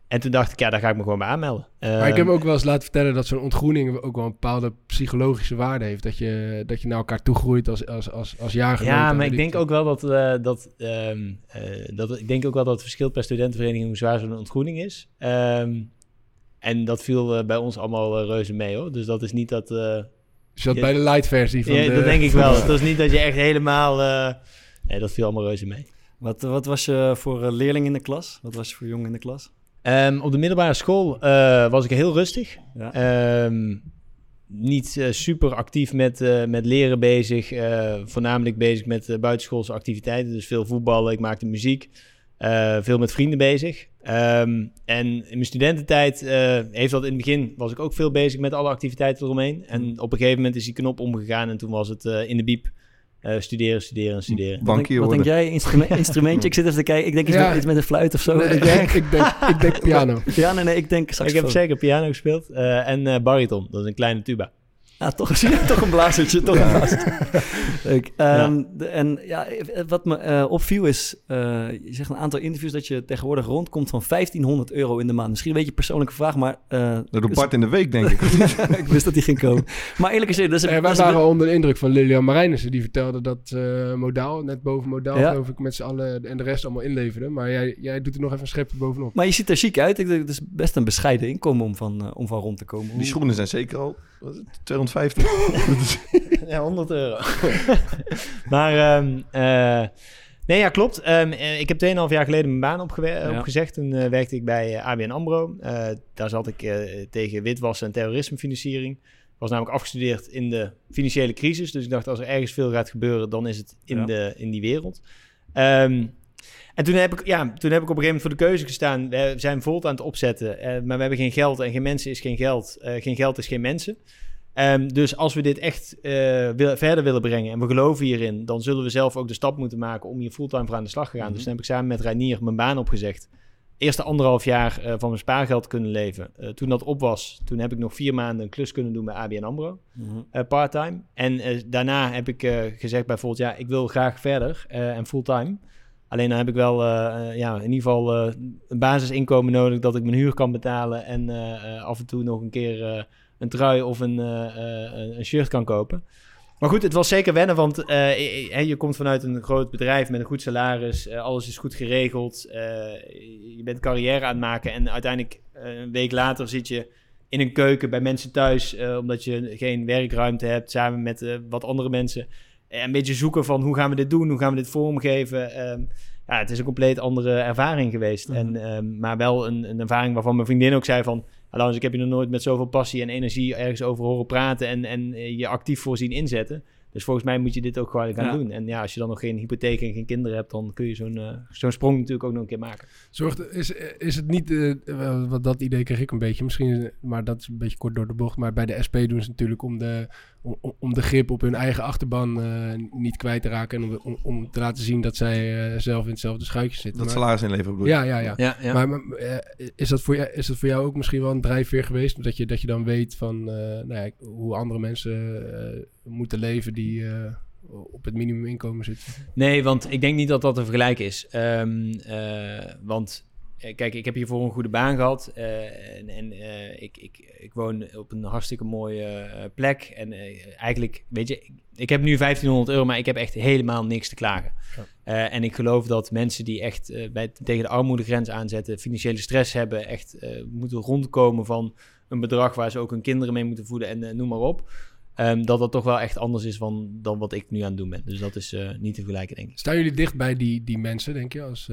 En toen dacht ik, ja, daar ga ik me gewoon bij aanmelden. Maar ik heb Ehm, me ook wel eens laten vertellen dat zo'n ontgroening ook wel een bepaalde psychologische waarde heeft. Dat je, dat je naar elkaar toegroeit als, als, als, als jaargenoten. Ja, maar ik denk ook wel dat, eh, dat, ehm, eh, dat ik denk ook wel dat het verschilt per studentenvereniging hoe zwaar zo'n ontgroening is. Ehm, en dat viel eh, bij ons allemaal reuze mee, hoor. Dus dat is niet dat. dat Ja. bij de light versie van ja, de- dat denk ik wel. [LAUGHS] Dat is niet dat je echt helemaal. eh, nee, dat viel allemaal reuze mee. Wat, wat was je voor leerling in de klas? Wat was je voor jong in de klas? Ehm, op de middelbare school eh, was ik heel rustig. Ja. Ehm, niet eh, super actief met, eh, met leren bezig. voornamelijk bezig met buitenschoolse activiteiten. Dus veel voetballen, ik maakte muziek. veel met vrienden bezig. Ehm, en in mijn studententijd heeft dat in het begin... was ik ook veel bezig met alle activiteiten eromheen. En op een gegeven moment is die knop omgegaan... en toen was het in de biep eh, studeren, studeren en studeren. Wat denk, Bankier wat denk jij? Instrument, [LAUGHS] instrumentje? Ik zit even te kijken. Ik denk iets, Ja. met, iets met een fluit of zo. Nee, [LAUGHS] Denk jij? ik, denk, ik denk piano. [LAUGHS] Ja, nee, nee. Ik denk Ik saxofoon. heb zeker piano gespeeld eh, en eh, bariton. Dat is een kleine tuba. Ja, toch, [LAUGHS] toch een blazertje, toch een blazertje. Leuk. Ehm, de- en ja, wat me eh, opviel is, eh, je zegt een aantal interviews dat je tegenwoordig rondkomt van 1500 euro in de maand. Misschien een beetje een persoonlijke vraag, maar... eh, Dat doet Bart in de week, denk ik. [LAUGHS] ik wist dat die ging komen. Maar eerlijk gezegd, dat is een, dat wij een- waren onder de indruk van Lilian Marijnissen. Die vertelde dat eh Modaal, net boven Modaal, Ja. geloof ik, met z'n allen en de rest allemaal inleverde. Maar jij, jij doet er nog even een schepje bovenop. Maar je ziet er chic uit. Ik denk, het is best een bescheiden inkomen om van, om van rond te komen. Die Hoe- schoenen zijn zeker al wat is het, 250. Dat is- Ja, 100 euro. [LAUGHS] maar, ehm, eh, nee, ja, klopt. Ehm, eh, ik heb 2,5 jaar geleden mijn baan Ja. opgezegd. Toen eh, werkte ik bij ABN AMRO. Daar zat ik tegen witwassen en terrorismefinanciering. Ik was namelijk afgestudeerd in de financiële crisis. Dus ik dacht, als er ergens veel gaat gebeuren, dan is het in, Ja. de, in die wereld. Ehm, en toen heb, ik, ja, toen heb ik op een gegeven moment voor de keuze gestaan. We zijn Volt aan het opzetten, eh, maar we hebben geen geld. En geen mensen is geen geld. Eh, geen geld is geen mensen. Ehm, dus als we dit echt eh, wil- verder willen brengen en we geloven hierin, dan zullen we zelf ook de stap moeten maken om hier fulltime voor aan de slag te gaan. Dus toen heb ik samen met Reinier mijn baan opgezegd. Eerste anderhalf jaar van mijn spaargeld kunnen leven. Toen dat op was, toen heb ik nog vier maanden een klus kunnen doen bij ABN AMRO, Mhm. eh, part-time. En daarna heb ik gezegd bij Volt, ja, ik wil graag verder en fulltime. Alleen dan heb ik wel eh, eh, ja, in ieder geval eh, een basisinkomen nodig dat ik mijn huur kan betalen en af en toe nog een keer een trui of een, een shirt kan kopen. Maar goed, het was zeker wennen, want je, komt vanuit een groot bedrijf met een goed salaris. alles is goed geregeld. je bent carrière aan het maken. En uiteindelijk, een week later, zit je in een keuken bij mensen thuis. omdat je geen werkruimte hebt, samen met wat andere mensen. Eh, een beetje zoeken van hoe gaan we dit doen? Hoe gaan we dit vormgeven? Ehm, ja, het is een compleet andere ervaring geweest. Mhm. en, ehm, maar wel een, een ervaring waarvan mijn vriendin ook zei van... Laurens, ik heb je nog nooit met zoveel passie en energie ergens over horen praten en, en eh, je actief voor zien inzetten. Dus volgens mij moet je dit ook gewoon gaan Ja. doen. En ja, als je dan nog geen hypotheek en geen kinderen hebt, dan kun je zo'n eh, zo'n sprong natuurlijk ook nog een keer maken. Zorgt, is, is het niet, wat dat idee kreeg ik een beetje, misschien, maar dat is een beetje kort door de bocht. Maar bij de SP doen ze natuurlijk om de, om, de grip op hun eigen achterban eh, niet kwijt te raken. En om, om, om te laten zien dat zij eh, zelf in hetzelfde schuitje zitten. Dat Maar- salaris inleveren bedoel je? ja, ja, ja. Ja, ja. Maar, maar, eh, is, dat voor jou, is dat voor jou ook misschien wel een drijfveer geweest? Dat je, dat je dan weet van eh, nou ja, hoe andere mensen eh, moeten leven die eh, op het minimuminkomen zitten? Nee, want ik denk niet dat dat te vergelijken is. Ehm, eh, want kijk, ik heb hiervoor een goede baan gehad. eh, en en eh, ik, ik, ik woon op een hartstikke mooie eh, plek. En eh, eigenlijk, weet je, ik, ik heb nu 1500 euro, maar ik heb echt helemaal niks te klagen. Ja. Eh, en ik geloof dat mensen die echt eh, bij, tegen de armoedegrens aanzetten, financiële stress hebben, echt eh, moeten rondkomen van een bedrag waar ze ook hun kinderen mee moeten voeden en eh, noem maar op. Ehm, dat dat toch wel echt anders is van, dan wat ik nu aan het doen ben. Dus dat is eh, niet te vergelijken, denk ik. Staan jullie dicht bij die, die mensen, denk je? Als,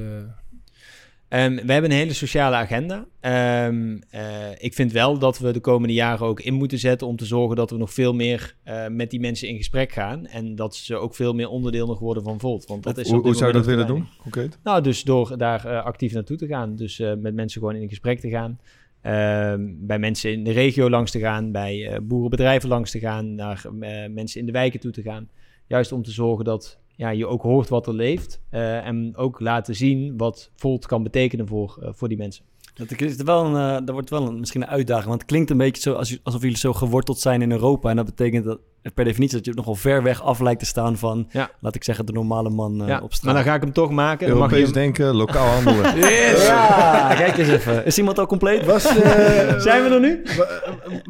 eh, Ehm, we hebben een hele sociale agenda. Ehm, eh, ik vind wel dat we de komende jaren ook in moeten zetten om te zorgen dat we nog veel meer eh, met die mensen in gesprek gaan. En dat ze ook veel meer onderdeel nog worden van Volt. Want dat is Hoe, hoe zou je dat willen doen, concreet? Nou, dus door daar eh, actief naartoe te gaan. Dus met mensen gewoon in gesprek te gaan. Ehm, bij mensen in de regio langs te gaan. Bij boerenbedrijven langs te gaan. Naar mensen in de wijken toe te gaan. Juist om te zorgen dat ja, je ook hoort wat er leeft. eh, en ook laten zien wat Volt kan betekenen voor, eh, voor die mensen. Dat is wel een, eh, dat wordt wel een, misschien een uitdaging. Want het klinkt een beetje zo als, alsof jullie zo geworteld zijn in Europa. En dat betekent dat, per definitie dat je nogal ver weg af lijkt te staan van, Ja. laat ik zeggen, de normale man eh, ja, op straat. maar dan ga ik hem toch maken. Dan mag je Europees hem- denken, lokaal handelen. [LAUGHS] Ja, kijk eens even. Is iemand al compleet? was, eh, [LAUGHS] Zijn we er nu? wa-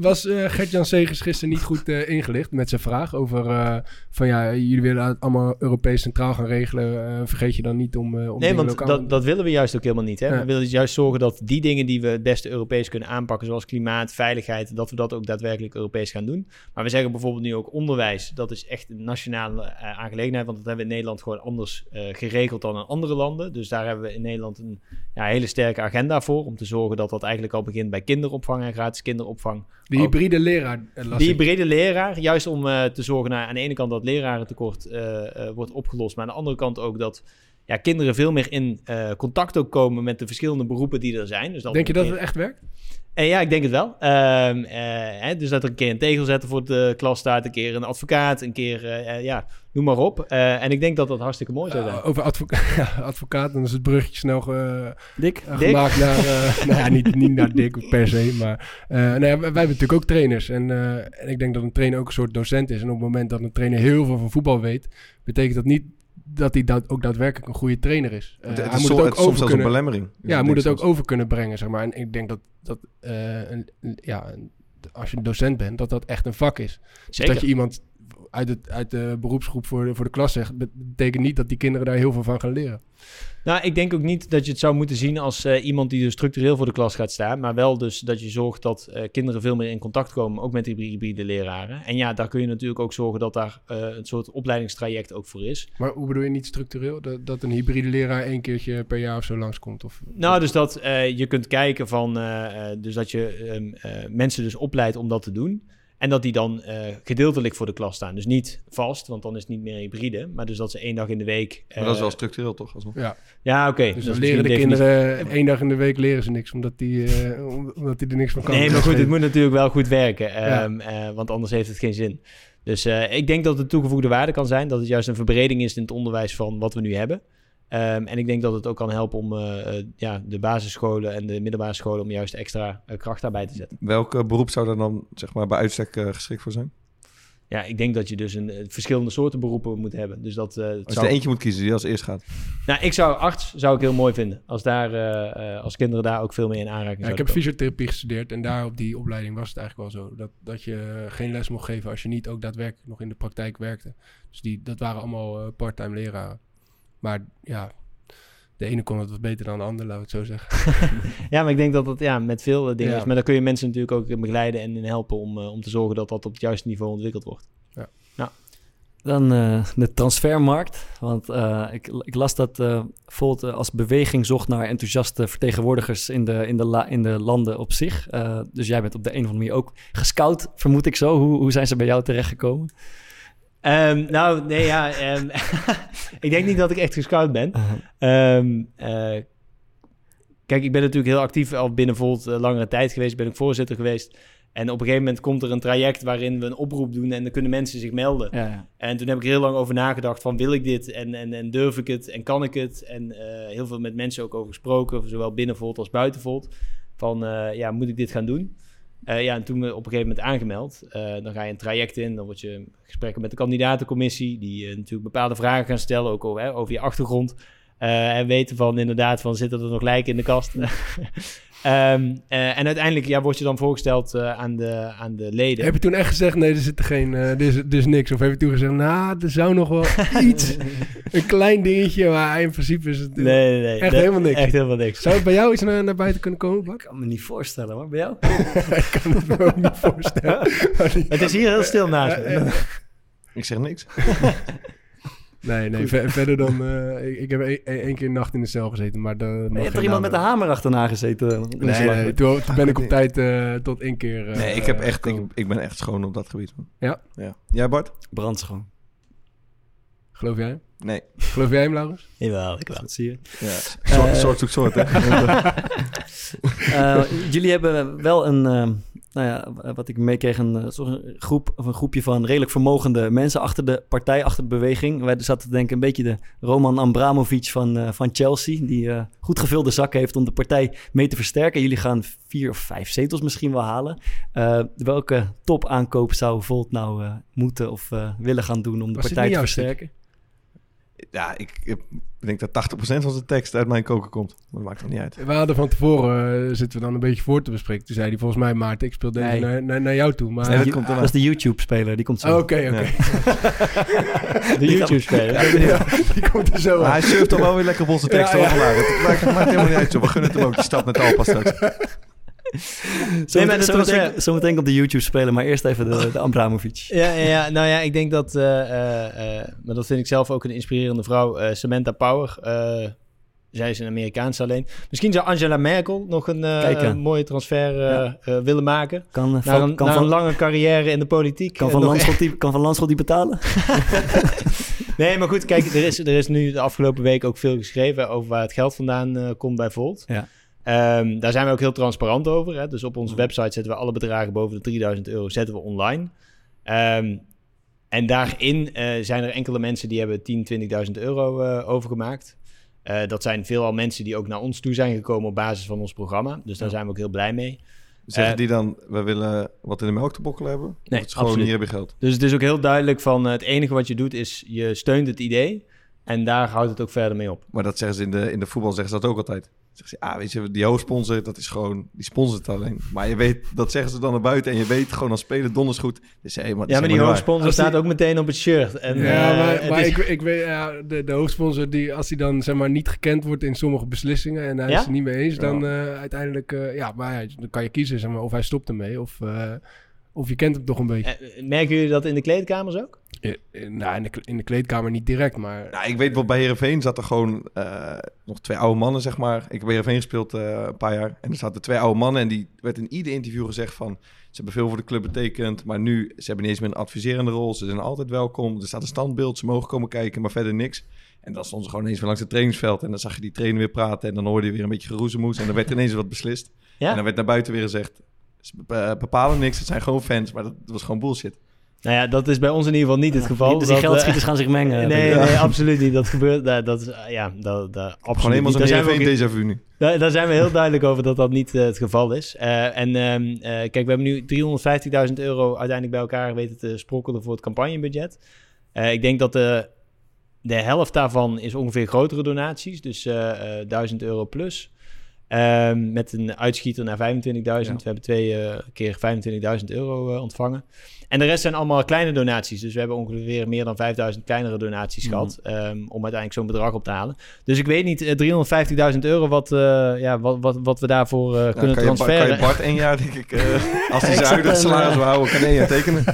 was eh, Gert-Jan Segers gisteren niet goed eh, ingelicht met zijn vraag over eh, van ja, jullie willen het allemaal Europees centraal gaan regelen. eh, vergeet je dan niet om, eh om Nee, want lokaal dat, dat willen we juist ook helemaal niet. Hè? Ja. We willen juist zorgen dat die dingen die we het beste Europees kunnen aanpakken, zoals klimaat, veiligheid, dat we dat ook daadwerkelijk Europees gaan doen. Maar we zeggen bijvoorbeeld nu ook onderwijs. Dat is echt een nationale eh, aangelegenheid, want dat hebben we in Nederland gewoon anders eh, geregeld dan in andere landen. Dus daar hebben we in Nederland een ja, hele sterke agenda voor, om te zorgen dat dat eigenlijk al begint bij kinderopvang en gratis kinderopvang. De hybride leraar eh, ik. hybride leraar, juist om te zorgen naar aan de ene kant dat lerarentekort wordt opgelost, maar aan de andere kant ook dat ja, kinderen veel meer in contact ook komen met de verschillende beroepen die er zijn. Dus dat Denk je dat het echt werkt? Eh, ja, ik denk het wel. Ehm, eh, hè, dus dat er een keer een tegel zetten voor de klas staat, een keer een advocaat, een keer, eh, eh, ja, noem maar op. En ik denk dat dat hartstikke mooi zou zijn. Over advoca [LAUGHS] ja, advocaat, dan is het bruggetje snel ge- Dick? Dick? gemaakt naar... [LAUGHS] nou ja, niet, niet naar Dick per se, maar... nou ja, wij, hebben natuurlijk ook trainers. En, en ik denk dat een trainer ook een soort docent is. En op het moment dat een trainer heel veel van voetbal weet... betekent dat niet dat hij dat ook daadwerkelijk een goede trainer is. Eh, het, het hij is moet het ook soms over zelfs een belemmering. Ja, hij moet het ook over kunnen brengen, zeg maar. En ik denk dat, dat eh, een, ja, als je een docent bent, dat dat echt een vak is. Dus Zeker. dat je iemand uit, het, uit de beroepsgroep voor de, voor de klas zegt, bet- betekent niet dat die kinderen daar heel veel van gaan leren. Nou, ik denk ook niet dat je het zou moeten zien als eh, iemand die dus structureel voor de klas gaat staan. Maar wel dus dat je zorgt dat eh, kinderen veel meer in contact komen, ook met die hybride leraren. En ja, daar kun je natuurlijk ook zorgen dat daar eh, een soort opleidingstraject ook voor is. Maar hoe bedoel je niet structureel? Dat, dat een hybride leraar één keertje per jaar of zo langskomt? Of, Nou, dus dat je kunt kijken van, dus dat je ehm, eh, mensen dus opleidt om dat te doen. En dat die dan eh, gedeeltelijk voor de klas staan. Dus niet vast, want dan is het niet meer hybride. Maar dus dat ze één dag in de week... Maar dat is eh, wel structureel toch? Alsnog? ja, Ja, oké. dus leren de kinderen één dag in de week leren ze niks, omdat die, eh, om- omdat die er niks van kan. Nee, maar goed, het moet natuurlijk wel goed werken. Ja. ehm, eh, want anders heeft het geen zin. Dus eh, ik denk dat het toegevoegde waarde kan zijn. Dat het juist een verbreding is in het onderwijs van wat we nu hebben. Ehm, en ik denk dat het ook kan helpen om eh, eh, ja, de basisscholen en de middelbare scholen... om juist extra eh, kracht daarbij te zetten. Welk beroep zou daar dan zeg maar, bij uitstek geschikt voor zijn? Ja, ik denk dat je dus een, verschillende soorten beroepen moet hebben. Dus dat, eh, Als je zou- er eentje moet kiezen die als eerst gaat. Nou, ik zou arts zou ik heel mooi vinden. Als, daar, eh, eh, als kinderen daar ook veel meer in aanraking Ja, ik heb komen. fysiotherapie gestudeerd en daar op die opleiding was het eigenlijk wel zo. Dat, dat je geen les mocht geven als je niet ook daadwerkelijk nog in de praktijk werkte. Dus die, dat waren allemaal eh, parttime leraren. Maar ja, de ene kon het wat beter dan de ander, laten we het zo zeggen. [LAUGHS] Ja, maar ik denk dat dat ja, met veel eh, dingen Ja. is. Maar daar kun je mensen natuurlijk ook in begeleiden en in helpen om, eh, om te zorgen dat dat op het juiste niveau ontwikkeld wordt. Dan eh, de transfermarkt. Want eh, ik, ik las dat eh Volt als beweging zocht naar enthousiaste vertegenwoordigers in de, in de, la- in de landen op zich. Eh, dus jij bent op de een of andere manier ook gescout, vermoed ik zo. Hoe, hoe zijn ze bij jou terechtgekomen? Ehm, nou, nee, ja. ehm, [LAUGHS] ik denk niet dat ik echt gescout ben. Ehm, eh, kijk, ik ben natuurlijk heel actief al binnen Volt eh, langere tijd geweest. Ben ik voorzitter geweest. En op een gegeven moment komt er een traject waarin we een oproep doen en dan kunnen mensen zich melden. Ja, ja. En toen heb ik heel lang over nagedacht van wil ik dit en, en, en durf ik het en kan ik het? En eh, heel veel met mensen ook over gesproken, zowel binnen Volt als buiten Volt. Van ja, moet ik dit gaan doen? Eh, ja, en toen me op een gegeven moment aangemeld. Eh, dan ga je een traject in, dan word je gesprekken met de kandidatencommissie, die eh, natuurlijk bepaalde vragen gaan stellen, ook over, over je achtergrond. Eh, en weten van inderdaad van zitten er nog lijken in de kast. [LAUGHS] Ehm, eh, en uiteindelijk ja, word je dan voorgesteld eh, aan, de, aan de leden. Heb je toen echt gezegd, nee, er zit er geen, eh, er, is, er is niks? Of heb je toen gezegd, nou, er zou nog wel [LAUGHS] iets, een klein dingetje, maar in principe is het... Nee, nee, nee. Echt Dat- helemaal niks. Echt helemaal niks. Zou het bij jou iets naar, naar buiten kunnen komen, Bak? Ik kan me niet voorstellen, hoor. Bij jou? [LAUGHS] ik kan het me ook niet voorstellen. Maar [LAUGHS] Het is hier heel stil naast me. Ik zeg niks. Nee, nee, ver- verder dan... eh, ik, ik heb één één keer een nacht in de cel gezeten, maar... daar mag je hebt er iemand met een hamer achterna gezeten. noemen. Nee, nee, toen, toen ben ik op tijd eh, tot één keer... eh, Nee, ik, heb echt, ik, ben echt schoon op dat gebied. man. Ja? ja. Jij Bart? Brandschoon. Geloof jij hem? Nee. Geloof jij hem, Laurens? Jawel, ik wel. Dat zie je. Ja. Soort, Eh, soort zoekt soort, hè? [LAUGHS] [LAUGHS] Eh, jullie hebben wel een, eh, nou ja, wat ik meekreeg, een, eh, een groep of een groepje van redelijk vermogende mensen achter de partij, achter de beweging. Wij zaten te denken een beetje de Roman Abramovic van, eh, van Chelsea, die eh, goed gevulde zakken heeft om de partij mee te versterken. Jullie gaan vier of vijf zetels misschien wel halen. Eh, welke topaankoop zou Volt nou eh, moeten of eh, willen gaan doen om de Was partij te versterken? Ja, ik, ik denk dat 80% van zijn tekst uit mijn koken komt. Maar dat maakt toch niet uit. We hadden van tevoren, eh, zitten we dan een beetje voor te bespreken. Toen zei hij volgens mij, Maarten, ik speel deze Nee. naar, naar, naar jou toe. Maar... Nee, dat is de YouTube-speler, die komt zo. Oh, Oké, oké. Ja. [LAUGHS] De YouTube-speler. Ja, die komt er zo Maar hij surft toch wel weer lekker op onze teksten Ja, ja. Het maakt, maakt helemaal niet uit, joh. We gunnen het hem ook. Die stad met de Alpa straks. [LAUGHS] [LAUGHS] Nee, maar was, Zometeen zometeen komt de YouTube-speler, maar eerst even de, de Abramovic. [LAUGHS] Ja, ja, nou ja, ik denk dat, eh, eh, eh, maar dat vind ik zelf ook een inspirerende vrouw, Samantha Power. zij is een Amerikaanse alleen. Misschien zou Angela Merkel nog een, mooie transfer Ja. willen maken. Kan, Naar van, een, kan, naar van, een lange carrière in de politiek. kan, van Landschot die, kan Van Landschot die betalen? [LAUGHS] Nee, maar goed, kijk, er is, er is nu de afgelopen week ook veel geschreven over waar het geld vandaan komt bij Volt. Ja. Ehm, daar zijn we ook heel transparant over. Hè? Dus op onze website zetten we alle bedragen boven de 3000 euro zetten we online. Ehm, en daarin eh, zijn er enkele mensen die hebben 10, 20.000 euro eh, overgemaakt. Eh, dat zijn veelal mensen die ook naar ons toe zijn gekomen op basis van ons programma. Dus daar Ja. zijn we ook heel blij mee. Zeggen die dan, we willen wat in de melk te bokkelen hebben? Nee, het is gewoon, absoluut. hier heb je geld. Dus het is ook heel duidelijk van het enige wat je doet is je steunt het idee. En daar houdt het ook verder mee op. Maar dat zeggen ze in de, in de voetbal zeggen ze dat ook altijd. Zeggen ze, ah, weet je, die hoofdsponsor, dat is gewoon, die sponsort alleen. Maar je weet, dat zeggen ze dan naar buiten en je weet gewoon als speler donders goed. Dus, hey, maar, Ja, maar die helemaal niet waar. hoofdsponsor die- staat ook meteen op het shirt. En, Ja, eh, maar, het maar is- ik, ik weet, ja, de, de hoofdsponsor, die, als hij dan zeg maar niet gekend wordt in sommige beslissingen en hij Ja? is het niet mee eens, Ja. dan eh, uiteindelijk, eh, ja, maar ja, dan kan je kiezen zeg maar, of hij stopt ermee of, eh, of je kent hem toch een beetje. Merken jullie dat in de kleedkamers ook? Eh, eh, nou, in de, in de kleedkamer niet direct, maar Nou, ik weet wel, bij Heerenveen zat er gewoon eh, nog twee oude mannen, zeg maar. Ik heb bij Heerenveen gespeeld eh, een paar jaar. En er zaten twee oude mannen en die werd in ieder interview gezegd van... Ze hebben veel voor de club betekend, maar nu, ze hebben niet eens meer een adviserende rol. Ze zijn altijd welkom. Er staat een standbeeld, ze mogen komen kijken, maar verder niks. En dan stonden ze gewoon ineens weer langs het trainingsveld. En dan zag je die trainer weer praten en dan hoorde je weer een beetje geroezemoes. En dan werd ineens wat beslist. En dan werd naar buiten weer gezegd, ze bepa- bepalen niks, het zijn gewoon fans. Maar dat was gewoon bullshit. Nou ja, dat is bij ons in ieder geval niet het geval. Dus die Dat, geldschieters eh, gaan zich mengen. Nee, Ja. nee, [LAUGHS] absoluut niet. Dat gebeurt. Dat, dat is, eh, ja, dat, dat, absoluut Gewoon helemaal zo'n zijn we ook vu nu. Daar, daar zijn we heel duidelijk over dat dat niet eh, het geval is. Eh, en ehm, eh, kijk, we hebben nu 350.000 euro uiteindelijk bij elkaar weten te sprokkelen voor het campagnebudget. Eh, ik denk dat de, de helft daarvan is ongeveer grotere donaties, dus eh eh 1000 euro plus. Ehm, met een uitschieter naar 25.000. We hebben twee eh, keer 25.000 euro eh, ontvangen. En de rest zijn allemaal kleine donaties. Dus we hebben ongeveer meer dan 5000 kleinere donaties Mhm. gehad. ehm, om uiteindelijk zo'n bedrag op te halen. Dus ik weet niet, eh, 350.000 euro, wat, eh, ja, wat, wat, wat we daarvoor eh, Ja, kunnen kan, je, transferen. kan je Bart één jaar, denk ik, eh, [LAUGHS] als hij zijn huidige salaris eh, wil houden, kan één jaar tekenen.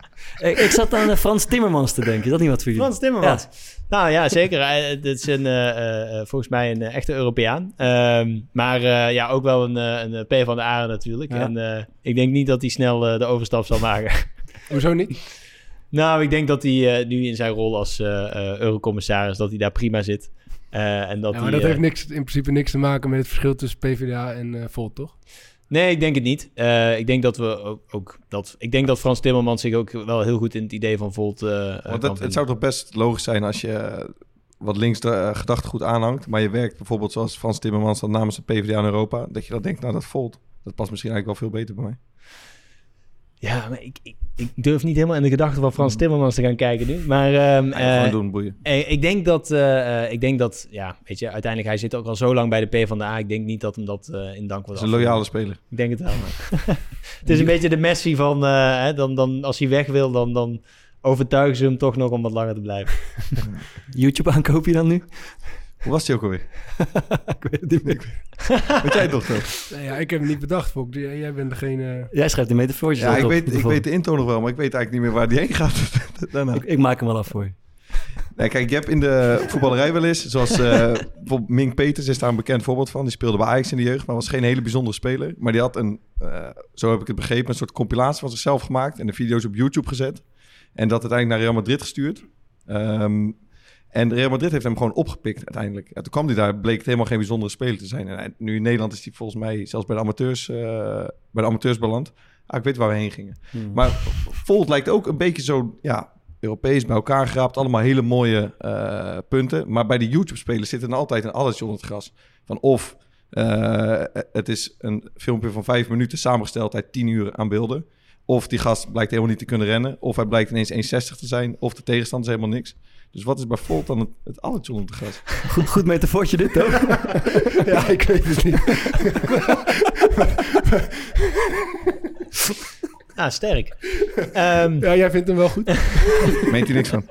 [LAUGHS] ik, ik zat aan eh, Frans Timmermans te denken. Is dat niet wat voor jullie? Frans Timmermans. Nou ja, zeker. Hij- Het is een, eh, eh, eh, volgens mij een eh, echte Europeaan. Ehm, maar eh, ja, ook wel een, eh, een P van de A natuurlijk. Ja. En eh, ik denk niet dat hij snel eh, de overstap zal maken. [LAUGHS] hoezo niet? nou, ik denk dat hij eh, nu in zijn rol als eh, eh, eurocommissaris, dat hij daar prima zit. Eh, en dat Ja, maar hij, dat eh, heeft niks, in principe niks te maken met het verschil tussen PvdA en eh Volt, toch? Nee, ik denk het niet. Eh, ik denk dat we ook, ook dat. Ik denk dat Frans Timmermans zich ook wel heel goed in het idee van Volt. eh, eh, Want het, het zou toch best logisch zijn als je wat links de gedachtegoed aanhangt, maar je werkt bijvoorbeeld zoals Frans Timmermans dan namens de PvdA in Europa, dat je dan denkt, nou dat volt. Dat past misschien eigenlijk wel veel beter bij mij. Ja, maar ik, ik, ik durf niet helemaal in de gedachten van Frans Timmermans te gaan kijken nu. Maar ehm, Ja, gewoon eh, doen, boeien. eh, ik denk dat, eh, eh, ik denk dat, ja, weet je, uiteindelijk hij zit ook al zo lang bij de PvdA. Ik denk niet dat hem dat eh, in dank wordt. is een loyale speler. Ik denk het wel. maar- [LAUGHS] het is een beetje de Messi van, eh, hè, dan, dan, als hij weg wil, dan, dan overtuigen ze hem toch nog om wat langer te blijven. [LAUGHS] YouTube aankoop je dan nu? Hoe was die ook alweer? [LAUGHS] ik weet het niet meer. Weet jij nog? toch? Nee, ja, ik heb het niet bedacht, Fok. Jij jij bent degene... Jij schrijft de metafoortjes Ja, ik op weet, de ik weet de intro nog wel, maar ik weet eigenlijk niet meer waar die heen gaat. [LAUGHS] Daarna. ik, ik maak hem wel af voor je. Nee, kijk, je hebt in de voetballerij wel eens, zoals eh, bijvoorbeeld Mink Peters is daar een bekend voorbeeld van. Die speelde bij Ajax in de jeugd, maar was geen hele bijzondere speler. Maar die had een, eh, zo heb ik het begrepen, een soort compilatie van zichzelf gemaakt en de video's op YouTube gezet. En dat uiteindelijk naar Real Madrid gestuurd. Ehm, en Real Madrid heeft hem gewoon opgepikt uiteindelijk. Ja, toen kwam hij daar, bleek het helemaal geen bijzondere speler te zijn. En hij- nu in Nederland is hij volgens mij zelfs bij de amateurs, eh, bij de amateurs beland. Ah, ik weet waar we heen gingen. Maar Volt lijkt ook een beetje zo, ja, Europees bij elkaar geraapt. Allemaal hele mooie eh, punten. Maar bij de YouTube-spelers zit er altijd een alletje onder het gras. Van of eh, het is een filmpje van vijf minuten samengesteld uit tien uur aan beelden. Of die gast blijkt helemaal niet te kunnen rennen. Of hij blijkt ineens 1,60 te zijn. Of de tegenstander is helemaal niks. Dus wat is bij Volt dan het, het alletje onder het gras? Goed, goed metafoortje dit, toch? [LAUGHS] ja, ik weet het niet. [LAUGHS] Ah, sterk. Ehm, Ja, jij vindt hem wel goed. Meent hij niks van?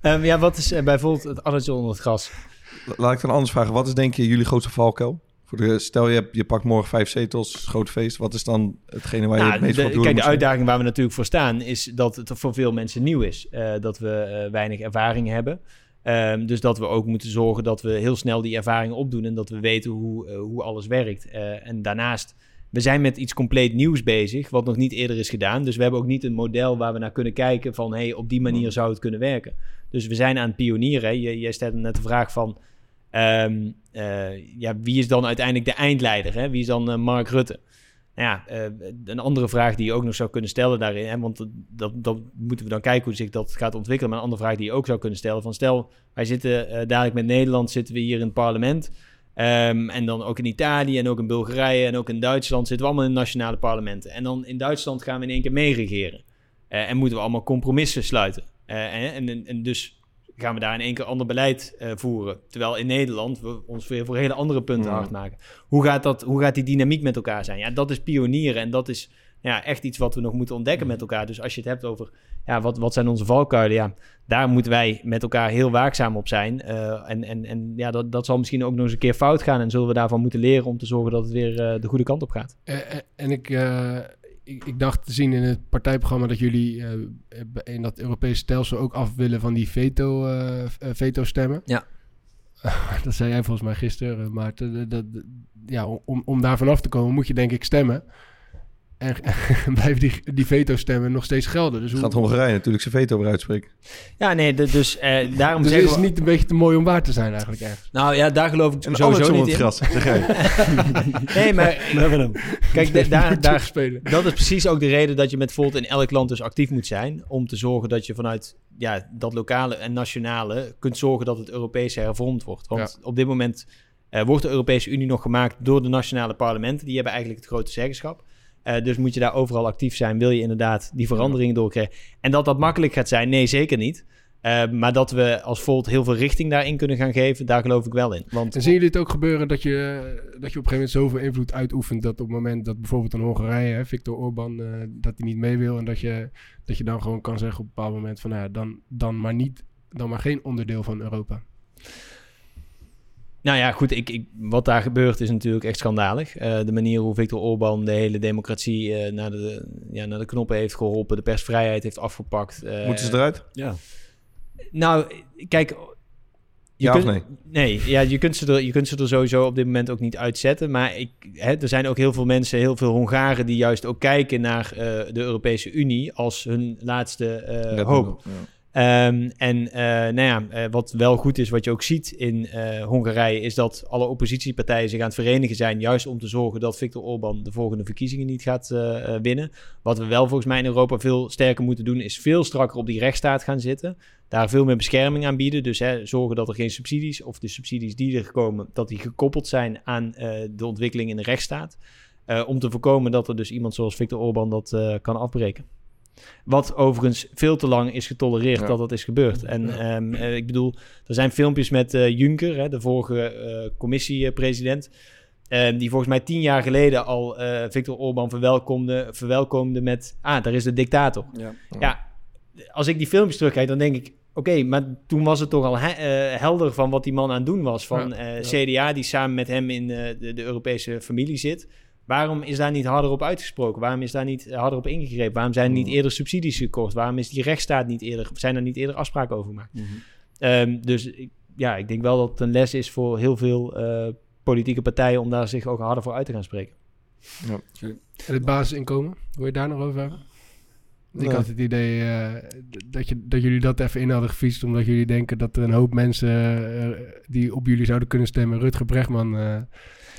ehm, ja, wat is eh, bijvoorbeeld het addertje onder het gras? Laat ik dan anders vragen. Wat is denk je jullie grootste valkuil? Voor de, stel je, je pakt morgen vijf zetels, groot feest. Wat is dan hetgene waar je Nou, het meest de- van op de kijk, de uitdaging waar we natuurlijk voor staan is dat het voor veel mensen nieuw is. Eh, dat we eh, weinig ervaring hebben. Ehm, dus dat we ook moeten zorgen dat we heel snel die ervaring opdoen en dat we weten hoe, eh, hoe alles werkt. Eh, en daarnaast, we zijn met iets compleet nieuws bezig, wat nog niet eerder is gedaan. Dus we hebben ook niet een model waar we naar kunnen kijken van, hey, op die manier zou het kunnen werken. Dus we zijn aan het pionieren. jij stelde net de vraag van, ehm, eh, ja, wie is dan uiteindelijk de eindleider? Hè? Wie is dan eh, Mark Rutte? Nou ja, eh, een andere vraag die je ook nog zou kunnen stellen daarin, hè, want dat, dat moeten we dan kijken hoe zich dat gaat ontwikkelen. Maar een andere vraag die je ook zou kunnen stellen: van stel, wij zitten dadelijk met Nederland, zitten we hier in het parlement. ehm, en dan ook in Italië en ook in Bulgarije en ook in Duitsland zitten we allemaal in nationale parlementen. En dan in Duitsland gaan we in één keer meeregeren. En moeten we allemaal compromissen sluiten. En, en, en dus gaan we daar in één keer ander beleid eh, voeren. Terwijl in Nederland we ons weer voor hele andere punten hard maken. Hoe gaat, dat, hoe gaat die dynamiek met elkaar zijn? Ja, dat is pionieren en dat is ja, echt iets wat we nog moeten ontdekken met elkaar. Dus als je het hebt over ja, wat, wat zijn onze valkuilen, ja, daar moeten wij met elkaar heel waakzaam op zijn. Eh, en en, en ja, dat, dat zal misschien ook nog eens een keer fout gaan en zullen we daarvan moeten leren om te zorgen dat het weer eh, de goede kant op gaat. En ik, ik, ik dacht te zien in het partijprogramma dat jullie eh, in dat Europese stelsel ook af willen van die veto, eh, v- eh, veto-stemmen. Ja. [LAUGHS] dat zei jij volgens mij gisteren, maar te- dat, ja, om, om daar vanaf te komen moet je denk ik stemmen. En, en [LAUGHS] blijven die, die veto-stemmen nog steeds gelden. Dus, hoe, Gaat Hongarije natuurlijk zijn veto weer uitspreken. Ja, nee, dus eh, daarom dus zeggen is we... niet een beetje te mooi om waar te zijn eigenlijk ergens. Nou ja, daar geloof ik En sowieso niet in. het gras, zeg jij. [LAUGHS] Nee, maar [LAUGHS] kijk, daar, daar, spelen. dat is precies ook de reden dat je met Volt in elk land dus actief moet zijn. Om te zorgen dat je vanuit ja, dat lokale en nationale kunt zorgen dat het Europese hervormd wordt. Want op dit moment eh, wordt de Europese Unie nog gemaakt door de nationale parlementen. Die hebben eigenlijk het grote zeggenschap. Eh, dus moet je daar overal actief zijn, wil je inderdaad die veranderingen doorkrijgen. En dat dat makkelijk gaat zijn, nee, zeker niet. Eh, maar dat we als Volt heel veel richting daarin kunnen gaan geven, daar geloof ik wel in. Want En zien jullie het ook gebeuren dat je, dat je op een gegeven moment zoveel invloed uitoefent dat op het moment dat bijvoorbeeld een Hongarije, hè, Viktor Orban, eh, dat hij niet mee wil en dat je, dat je dan gewoon kan zeggen op een bepaald moment van nou ja, dan, dan maar niet, dan maar geen onderdeel van Europa. Nou ja, goed, ik, ik, wat daar gebeurt is natuurlijk echt schandalig. Eh, de manier hoe Viktor Orban de hele democratie eh, naar, de, ja, naar de knoppen heeft geholpen, de persvrijheid heeft afgepakt. eh, Moeten ze eruit? Ja. Nou, kijk... Je Ja of kunt- nee? Nee, ja, je, kunt ze er, je kunt ze er sowieso op dit moment ook niet uitzetten. Maar ik, hè, er zijn ook heel veel mensen, heel veel Hongaren... die juist ook kijken naar eh, de Europese Unie als hun laatste eh, hoop. Ja. Ehm, en eh, nou ja, eh, wat wel goed is, wat je ook ziet in eh, Hongarije, is dat alle oppositiepartijen zich aan het verenigen zijn, juist om te zorgen dat Viktor Orbán de volgende verkiezingen niet gaat winnen. Wat we wel volgens mij in Europa veel sterker moeten doen, is veel strakker op die rechtsstaat gaan zitten. Daar veel meer bescherming aan bieden. Dus hè, zorgen dat er geen subsidies, of de subsidies die er komen, dat die gekoppeld zijn aan de ontwikkeling in de rechtsstaat. Om te voorkomen dat er dus iemand zoals Viktor Orbán dat kan afbreken. Wat overigens veel te lang is getolereerd Ja. dat dat is gebeurd. En ehm, eh, ik bedoel, er zijn filmpjes met eh, Juncker, hè, de vorige eh, commissiepresident. eh, die volgens mij tien jaar geleden al Viktor Orbán verwelkomde, verwelkomde met... Ah, daar is de dictator. Ja. Ja, als ik die filmpjes terugkijk, dan denk ik... Oké, maar toen was het toch al he- helder van wat die man aan het doen was. Van. CDA, die samen met hem in de, de Europese familie zit. Waarom is daar niet harder op uitgesproken? Waarom is daar niet harder op ingegrepen? Waarom zijn er niet Hmm. eerder subsidies gekort? Waarom is die rechtsstaat niet eerder, zijn er niet eerder afspraken over gemaakt? Mhm. Ehm, dus ik- ja, ik denk wel dat het een les is voor heel veel eh, politieke partijen om daar zich ook harder voor uit te gaan spreken. En het basisinkomen, wil je daar nog over hebben? Ik Nee. had het idee eh, dat, je, dat jullie dat even in hadden gefietst, omdat jullie denken dat er een hoop mensen eh, die op jullie zouden kunnen stemmen, Rutger Bregman,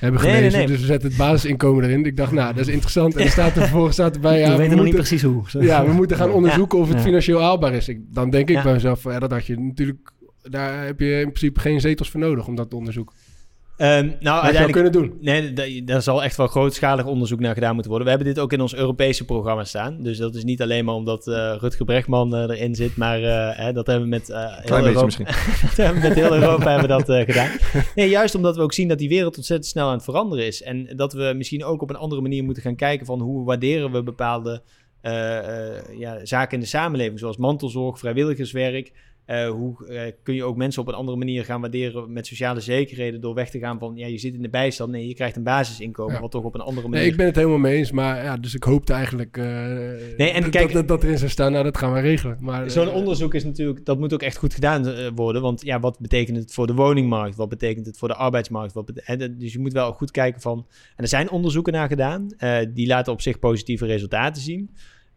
hebben Nee, nee, gelezen. nee. Dus we zetten het basisinkomen erin. Ik dacht, nou, dat is interessant. En er staat er vervolgens staat erbij, [LAUGHS] ja, we we, weten nog niet moeten, precies hoe. [LAUGHS] ja, we moeten gaan onderzoeken of het Ja. financieel haalbaar is. Ik, dan denk ik Ja. bij mezelf, ja, dat had je natuurlijk, daar heb je in principe geen zetels voor nodig om dat te onderzoeken. Ehm, nou, Dat uiteindelijk kunnen doen. Nee, da- daar zal echt wel grootschalig onderzoek naar gedaan moeten worden. We hebben dit ook in ons Europese programma staan. Dus dat is niet alleen maar omdat eh, Rutger Bregman eh, erin zit, maar eh, hè, dat hebben we met, heel Europa, [LAUGHS] dat met heel Europa hebben we dat gedaan. Nee, juist omdat we ook zien dat die wereld ontzettend snel aan het veranderen is. En dat we misschien ook op een andere manier moeten gaan kijken van hoe waarderen we bepaalde ja, zaken in de samenleving, zoals mantelzorg, vrijwilligerswerk. Eh, hoe eh, kun je ook mensen op een andere manier gaan waarderen met sociale zekerheden door weg te gaan van ja, je zit in de bijstand. Nee, je krijgt een basisinkomen, Ja. wat toch op een andere manier. Nee, ik ben het helemaal mee eens, maar ja, dus ik hoopte eigenlijk eh, en dat, kijk- dat, dat erin zou staan. Nou, dat gaan we regelen. Maar, Zo'n onderzoek is natuurlijk, dat moet ook echt goed gedaan worden. Want ja, wat betekent het voor de woningmarkt? Wat betekent het voor de arbeidsmarkt? Wat dus je moet wel goed kijken van. En er zijn onderzoeken naar gedaan. die laten op zich positieve resultaten zien.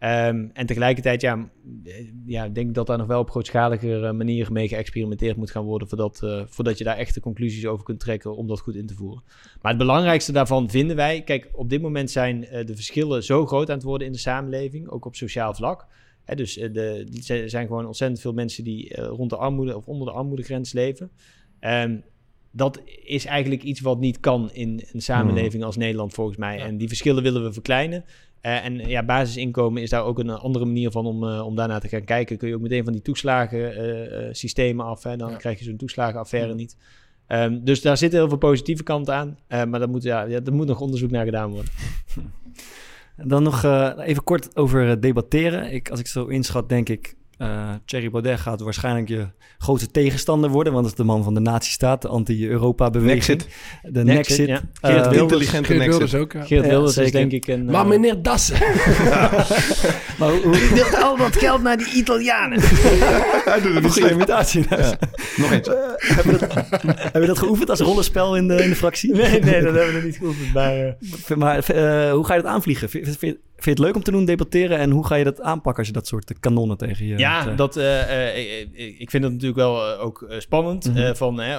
Ehm, en tegelijkertijd, ja, eh, ja, ik denk dat daar nog wel op grootschalige eh, manier mee geëxperimenteerd moet gaan worden. Voordat, eh, voordat je daar echte conclusies over kunt trekken om dat goed in te voeren. Maar het belangrijkste daarvan vinden wij. Kijk, op dit moment zijn de verschillen zo groot aan het worden in de samenleving, ook op sociaal vlak. Hè, dus de, er zijn gewoon ontzettend veel mensen die rond de armoede of onder de armoedegrens leven. Ehm, dat is eigenlijk iets wat niet kan in een samenleving als Nederland, volgens mij. En die verschillen willen we verkleinen. Eh, en ja, basisinkomen is daar ook een andere manier van om, eh, om daarnaar te gaan kijken. Kun je ook meteen van die toeslagensystemen systemen af. Hè? Dan Ja. krijg je zo'n toeslagenaffaire niet. Ehm, dus daar zitten heel veel positieve kanten aan. Eh, maar daar moet, ja, er moet nog onderzoek naar gedaan worden. [LAUGHS] Dan nog eh, even kort over eh, debatteren. Ik, als ik zo inschat, denk ik... eh Thierry Baudet gaat waarschijnlijk je grootste tegenstander worden. Want dat is de man van de nazistaat, de anti-Europa-beweging. De Nexit, Nexit. ja. Eh, Geert Wilders- Intelligente Geert Nexit. Wilders ook. ja. Geert Ja, Wilders is denk ik een... Maar eh, meneer Dassen. [LAUGHS] maar hoe, hoe, wil al dat geld naar die Italianen. [LAUGHS] Hij doet het niet goede imitatie. Nog eentje. hebben, we dat, hebben we dat geoefend als rollenspel in de, in de fractie? Nee, nee, dat hebben we nog niet geoefend. Maar, eh, Maar eh, hoe ga je dat aanvliegen? Vind je het leuk om te doen, debatteren? En hoe ga je dat aanpakken als je dat soort kanonnen tegen je... ja, krijgt? dat, eh, eh, ik- ik vind dat natuurlijk wel eh, ook eh, spannend. Mhm. eh, van, hè,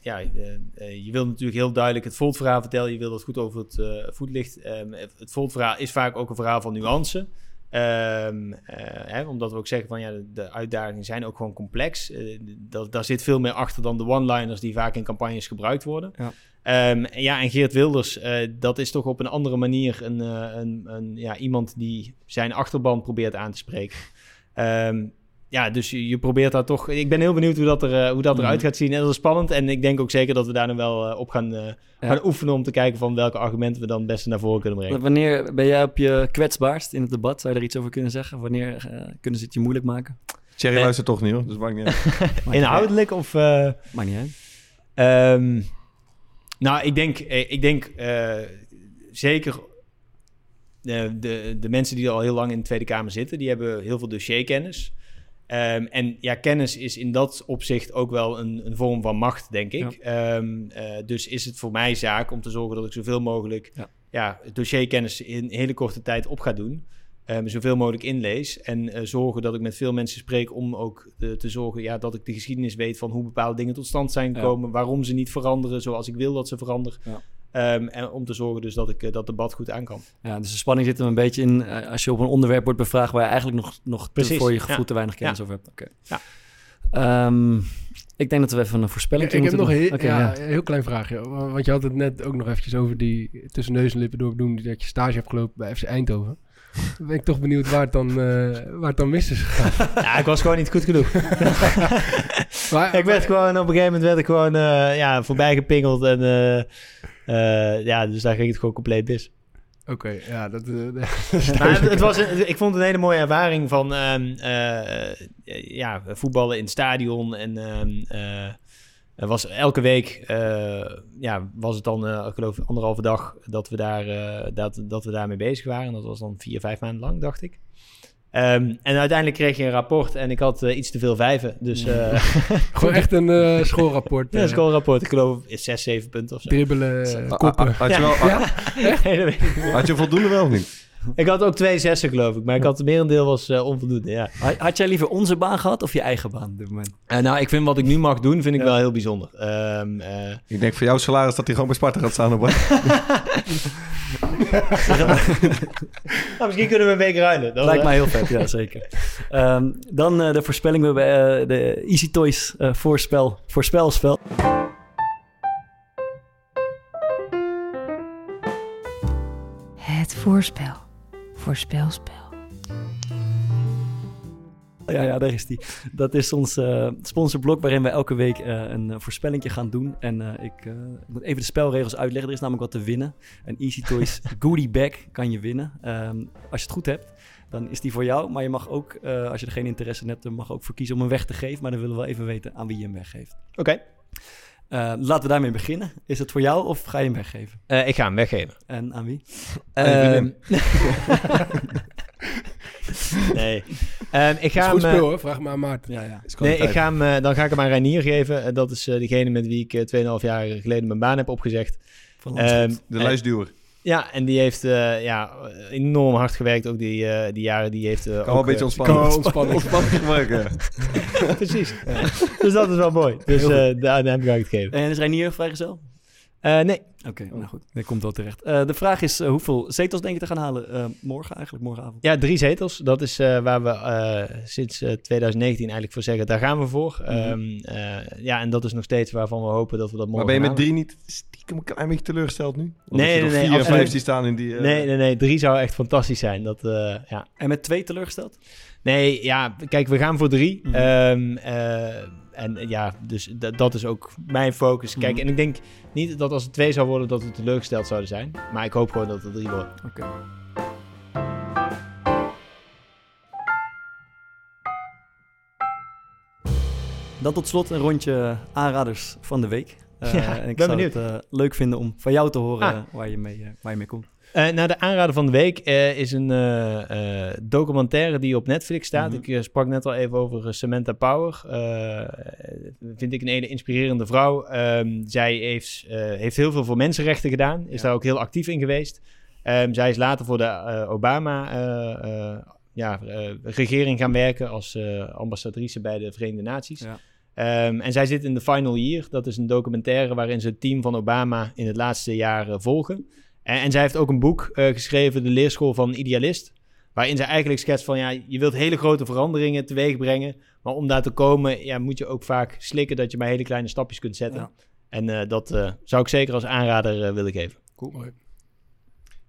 ja, eh, eh, je wil natuurlijk heel duidelijk het Volt-verhaal vertellen. Je wil dat goed over het eh, voetlicht. Ehm, het Volt-verhaal is vaak ook een verhaal van nuance. Ehm, eh, hè, omdat we ook zeggen van ja, de, de uitdagingen zijn ook gewoon complex. Eh, dat, daar zit veel meer achter dan de one-liners die vaak in campagnes gebruikt worden. Ja. Ehm, ja, en Geert Wilders, eh, dat is toch op een andere manier een, eh, een, een, ja, iemand die zijn achterban probeert aan te spreken. Ehm, ja, dus je, je probeert daar toch. Ik ben heel benieuwd hoe dat, er, eh, hoe dat eruit Mhm. gaat zien. En dat is spannend. En ik denk ook zeker dat we daar nog wel op gaan, eh, Ja. gaan oefenen om te kijken van welke argumenten we dan het beste naar voren kunnen brengen. Wanneer ben jij op je kwetsbaarst in het debat? Zou je er iets over kunnen zeggen? Wanneer kunnen ze het je moeilijk maken? Thierry luistert toch niet hoor, dus maakt niet uit. [LAUGHS] [LAUGHS] Inhoudelijk of. eh. Maakt niet uit. Ehm, nou, ik denk, eh, ik denk eh, zeker de, de, de mensen die al heel lang in de Tweede Kamer zitten, die hebben heel veel dossierkennis. Ehm, en ja, kennis is in dat opzicht ook wel een, een vorm van macht, denk ik. Ehm, eh, dus is het voor mij zaak om te zorgen dat ik zoveel mogelijk Ja. ja. dossierkennis in hele korte tijd op ga doen. Eh, me zoveel mogelijk inlees. En eh, zorgen dat ik met veel mensen spreek om ook de- te zorgen ja, dat ik de geschiedenis weet van hoe bepaalde dingen tot stand zijn Ja. gekomen. Waarom ze niet veranderen zoals ik wil dat ze veranderen. Ja. Ehm, en om te zorgen dus dat ik eh, dat debat goed aan kan. Ja, dus de spanning zit er een beetje in eh, als je op een onderwerp wordt bevraagd waar je eigenlijk nog, nog te- Precies, voor je gevoel ja. te weinig kennis Ja. over hebt. Oké. Ja. Ehm, ik denk dat we even een voorspelling Ik, ik heb nog ja, ja. een heel klein vraagje. Want je had het net ook nog eventjes over die tussen neus en lippen door doen dat je stage hebt gelopen bij FC Eindhoven. Dan ben ik toch benieuwd waar het dan, eh, waar het dan mis is gegaan. [LAUGHS] Ja, ik was gewoon niet goed genoeg. [LAUGHS] Maar, ik werd gewoon, op een gegeven moment werd ik gewoon eh, ja, voorbij gepingeld. En eh, ja, dus daar ging het gewoon compleet mis. Oké, ja, dat, [LAUGHS] Maar het, was een- ik vond het een hele mooie ervaring van ehm, eh, ja, voetballen in het stadion. En ehm, eh, er was elke week eh, ja, was het dan, eh, ik geloof, anderhalve dag dat we, daar, eh, dat, dat we daarmee bezig waren. Dat was dan vier, vijf maanden lang, dacht ik. Ehm, en uiteindelijk kreeg je een rapport en ik had iets te veel vijven. Dus eh [LAUGHS] [LAUGHS] gewoon echt een eh, schoolrapport. ja, een schoolrapport, ik geloof zes, zeven punten of zo. dribbelen, koppen. Had je, wel, Ja? Had [LAUGHS] je voldoende wel of niet? [LAUGHS] Ik had ook twee zessen, geloof ik. Maar ik had het merendeel was eh, onvoldoende, ja. Had- Had jij liever onze baan gehad of je eigen baan op dit moment? Eh, nou, ik vind wat ik nu mag doen, vind ik Ja. wel heel bijzonder. Ehm, eh, Ik denk voor jouw salaris dat hij gewoon bij Sparta gaat staan. Op, [LAUGHS] nou, misschien kunnen we een week ruilen. Dan, Lijkt mij heel vet, ja zeker. Ehm, dan eh, de voorspelling, we hebben eh, de Easy Toys eh, voorspel, voorspelspel. Het voorspel. Voorspelspel. Ja, ja, daar is die. Dat is ons eh, sponsorblok waarin we elke week eh, een uh, voorspellingje gaan doen. En eh, ik, eh, ik moet even de spelregels uitleggen. Er is namelijk wat te winnen. Een Easy Toys [LAUGHS] goodie bag kan je winnen. Ehm, als je het goed hebt, dan is die voor jou. Maar je mag ook, eh, als je er geen interesse in hebt, dan mag je ook voor kiezen om hem weg te geven. Maar dan willen we wel even weten aan wie je hem weggeeft. Oké, Eh, laten we daarmee beginnen. Is het voor jou of ga je hem weggeven? Eh, ik ga hem weggeven. En aan wie? Ehm, [LAUGHS] nee. Ehm, ik is ga goed hem... speel hoor, vraag maar aan Maarten. Ja, ja. Nee, ik ga hem, dan ga ik hem aan Reinier geven. Dat is degene met wie ik eh, 2,5 jaar geleden mijn baan heb opgezegd. Ehm, de en- luisduwer. Ja, en die heeft eh, ja, enorm hard gewerkt ook die, eh, die jaren. Die heeft, eh, Kan ook, wel een beetje ontspannen. kan ontspannen. ontspannen gebruiken. [LAUGHS] Precies. dus dat is wel mooi. Dus daar daar ga ik het geven. En is Reinier vrijgezel? Eh, nee, Oké, nou goed. Dat komt wel terecht. Eh, de vraag is eh, hoeveel zetels denk je te gaan halen eh, morgen eigenlijk, morgenavond? Ja, drie zetels. Dat is eh, waar we eh, sinds eh, 2019 eigenlijk voor zeggen, daar gaan we voor. Mhm. Ehm, eh, ja, en dat is nog steeds waarvan we hopen dat we dat Maar morgen ben je met drie niet stiekem een klein beetje teleurgesteld nu? Nee, nee, nog nee, vier en absoluut. vijf die staan in die... Nee, nee, nee. Drie zou echt fantastisch zijn. Dat, eh, ja. En met twee teleurgesteld? Nee, ja, kijk, we gaan voor drie. Eh, en ja, dus d- dat is ook mijn focus. Kijk, Mhm. en ik denk niet dat als het twee zou worden, dat we teleurgesteld zouden zijn. Maar ik hoop gewoon dat het drie wordt. Oké. Dan tot slot een rondje aanraders van de week. Eh, Ja, en ik ben zou benieuwd. het eh, leuk vinden om van jou te horen Ah. waar, je mee, eh, waar je mee komt. Nou, de aanrader van de week is een documentaire die op Netflix staat. Mhm. Ik sprak net al even over Samantha Power. Vind ik een hele inspirerende vrouw. Ehm, zij heeft, heeft heel veel voor mensenrechten gedaan. Is Ja. daar ook heel actief in geweest. Ehm, zij is later voor de Obama eh, ja, regering gaan werken als ambassadrice bij de Verenigde Naties. Ja. Ehm, en zij zit in The Final Year. Dat is een documentaire waarin ze het team van Obama in het laatste jaar eh, volgen. En, en zij heeft ook een boek eh, geschreven, De Leerschool van Idealist. Waarin zij eigenlijk schetst van, ja, je wilt hele grote veranderingen teweeg brengen. Maar om daar te komen, ja, moet je ook vaak slikken dat je maar hele kleine stapjes kunt zetten. Ja. En eh, dat zou ik zeker als aanrader willen geven. Mooi.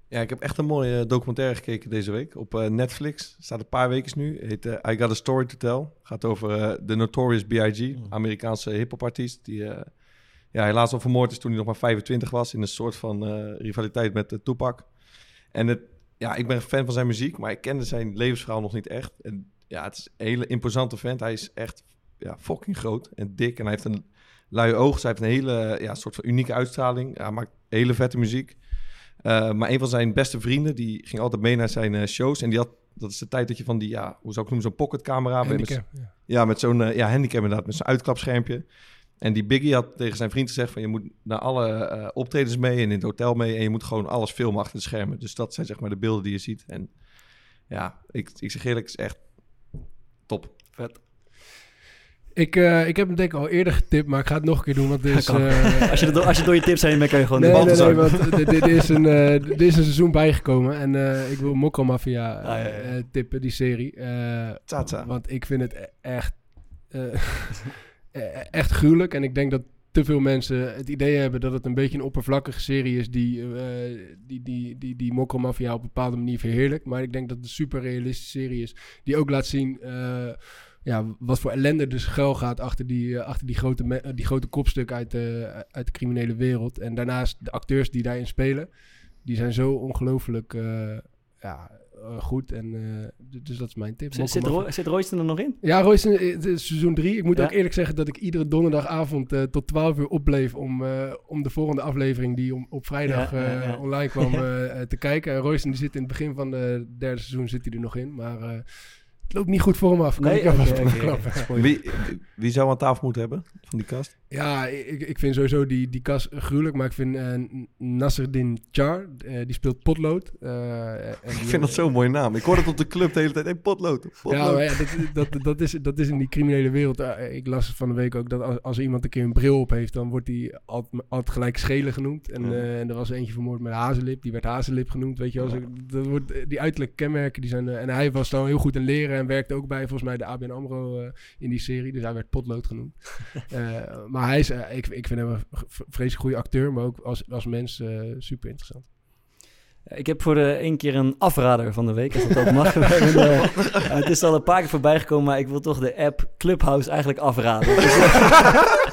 Ja, ik heb echt een mooie documentaire gekeken deze week op eh, Netflix. Staat een paar weken nu. Heet eh, I Got a Story to Tell. Gaat over eh, de Notorious B.I.G., Mm. Amerikaanse hip-hop artiest. Die eh, ja, helaas al vermoord is toen hij nog maar 25 was. In een soort van eh, rivaliteit met uh, Tupac. En het, ja, ik ben fan van zijn muziek, maar ik kende zijn levensverhaal nog niet echt. En ja, het is een hele imposante vent. Hij is echt ja, fucking groot en dik. En hij heeft een luie oog. Hij heeft een hele ja, soort van unieke uitstraling. Hij maakt hele vette muziek. Uh, maar een van zijn beste vrienden, die ging altijd mee naar zijn uh, shows. En die had, dat is de tijd dat je van die, ja, hoe zou ik noemen, zo'n pocketcamera. Handicap, met, ja. ja, met zo'n uh, ja, handicap inderdaad, met zo'n uitklapschermpje. En die Biggie had tegen zijn vriend gezegd van... je moet naar alle uh, optredens mee en in het hotel mee... en je moet gewoon alles filmen achter de schermen. Dus dat zijn zeg maar de beelden die je ziet. En ja, ik, ik zeg eerlijk, het is echt top. Vet. Ik, eh, ik heb hem denk ik al eerder getipt, maar ik ga het nog een keer doen. Want dit is, [LAUGHS] Kan. eh, als, je door- als je door je tips heen bent, kan je gewoon nee, de nee, bal nee, zakken. want dit, dit is een, eh, [LAUGHS] dit is een seizoen bijgekomen. En eh, ik wil Mokko Mafia Ah, ja, ja. eh, tippen, die serie. Eh, Tata. want ik vind het e- echt, eh, [LAUGHS] eh, echt gruwelijk. En ik denk dat te veel mensen het idee hebben dat het een beetje een oppervlakkige serie is die, eh die, die, die, die Mokko Mafia op een bepaalde manier verheerlijkt. Maar ik denk dat het een super realistische serie is die ook laat zien eh, ja, wat voor ellende dus schuil gaat achter die, eh, achter die, grote, eh, die grote kopstuk uit de, uit de criminele wereld. En daarnaast de acteurs die daarin spelen, die zijn zo ongelooflijk eh, ja, eh, goed. En, eh, dus dat is mijn tip. Zit, zit Royston er nog in? Ja, eh, het is seizoen 3. Ik moet Ja. ook eerlijk zeggen dat ik iedere donderdagavond eh, tot 12 uur opbleef om, eh, om de volgende aflevering die om, op vrijdag Ja, eh, online kwam [LAUGHS] eh, eh, te kijken. En Royce die zit in het begin van de derde seizoen zit hij er nog in. Maar eh, het loopt niet goed voor hem af. Kan Nee? ik. Wie, wie zou aan tafel moeten hebben van die kast? Ja, ik, ik vind sowieso die, die kas gruwelijk. Maar ik vind eh Nasreddin Char, eh, die speelt potlood. Eh, en Ik die- vind dat zo'n mooie naam. Ik hoor het op de club de hele tijd. Hey, potlood. potlood. Ja, ja, dat, dat, dat, is, dat is in die criminele wereld. Ik las van de week ook dat als, als iemand een keer een bril op heeft, dan wordt hij altijd, altijd gelijk schelen genoemd. En, Ja. en er was eentje vermoord met hazenlip, die werd hazenlip genoemd. Weet je wel, Ja. Dat wordt, die uiterlijke kenmerken die zijn. en hij was dan heel goed in leren en werkte ook bij volgens mij de ABN Amro in die serie. Dus hij werd potlood genoemd. [LAUGHS] Maar hij is, eh, ik, ik vind hem een vreselijk goede acteur, maar ook als, als mens eh, super interessant. Ik heb voor de één keer een afrader van de week, als dat ook mag. [LAUGHS] Hebben, eh, het is al een paar keer voorbij gekomen, maar ik wil toch de app Clubhouse eigenlijk afraden. Dus, [LAUGHS]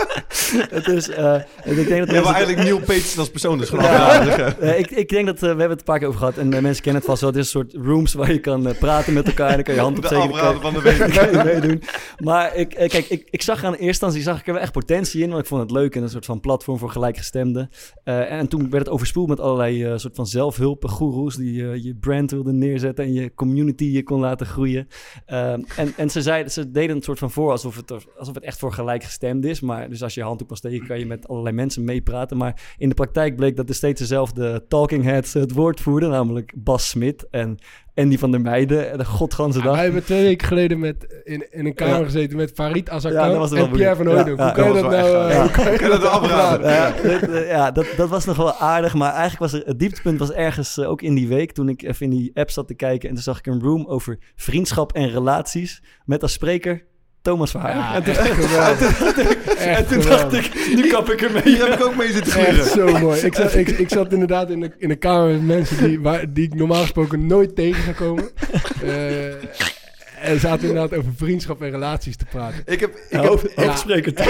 [LAUGHS] [LAUGHS] het is, en ik denk dat hebt mensen- eigenlijk Neil Peterson als persoon, dus gewoon Ja. Eh, ik, ik denk dat, eh, we hebben het een paar keer over gehad en mensen kennen het vast wel. Het is een soort rooms waar je kan praten met elkaar en dan kan je hand De kan je- afrader van de week. [LAUGHS] dan kan je meedoen. Maar ik, kijk, ik, ik zag aan de eerste instantie zag ik er wel echt potentie in, want ik vond het leuk en een soort van platform voor gelijkgestemden. Eh, en toen werd het overspoeld met allerlei soort van zelfhulpgoeroes die je brand wilden neerzetten en je community je kon laten groeien. Ehm, en, en ze, zeiden, ze deden het soort van voor alsof het, alsof het echt voor gelijkgestemd is. Maar dus als je je hand op kan steken, kan je met allerlei mensen meepraten. Maar in de praktijk bleek dat er steeds dezelfde talking heads het woord voerden, namelijk Bas Smit en Andy van der Meijden. En de godganse Ja, dag. wij hebben twee weken geleden met, in, in een kamer Ja. gezeten met Farid Ja, Azarkan was wel en Pierre van. Hooydonk. Ja, Hoe kan je dat was nou... kan [LAUGHS] dat afraden? Ja, eh, ja dat, dat was nog wel aardig. Maar eigenlijk was er, het dieptepunt was ergens eh, ook in die week... toen ik even in die app zat te kijken... en toen zag ik een room over vriendschap en relaties... met als spreker Thomas. Ja, en toen, echt [LAUGHS] geweldig. en toen dacht ik, nu kap ik ermee. Hier heb ik ook mee zitten Echt gluren. zo mooi. Ik zat, ik, ik zat inderdaad in een, in een kamer met mensen die, waar, die ik normaal gesproken nooit tegen zou komen. [LAUGHS] Eh, en zaten inderdaad over vriendschap en relaties te praten. Ik heb, ik heb, hoofdspreker. [LAUGHS]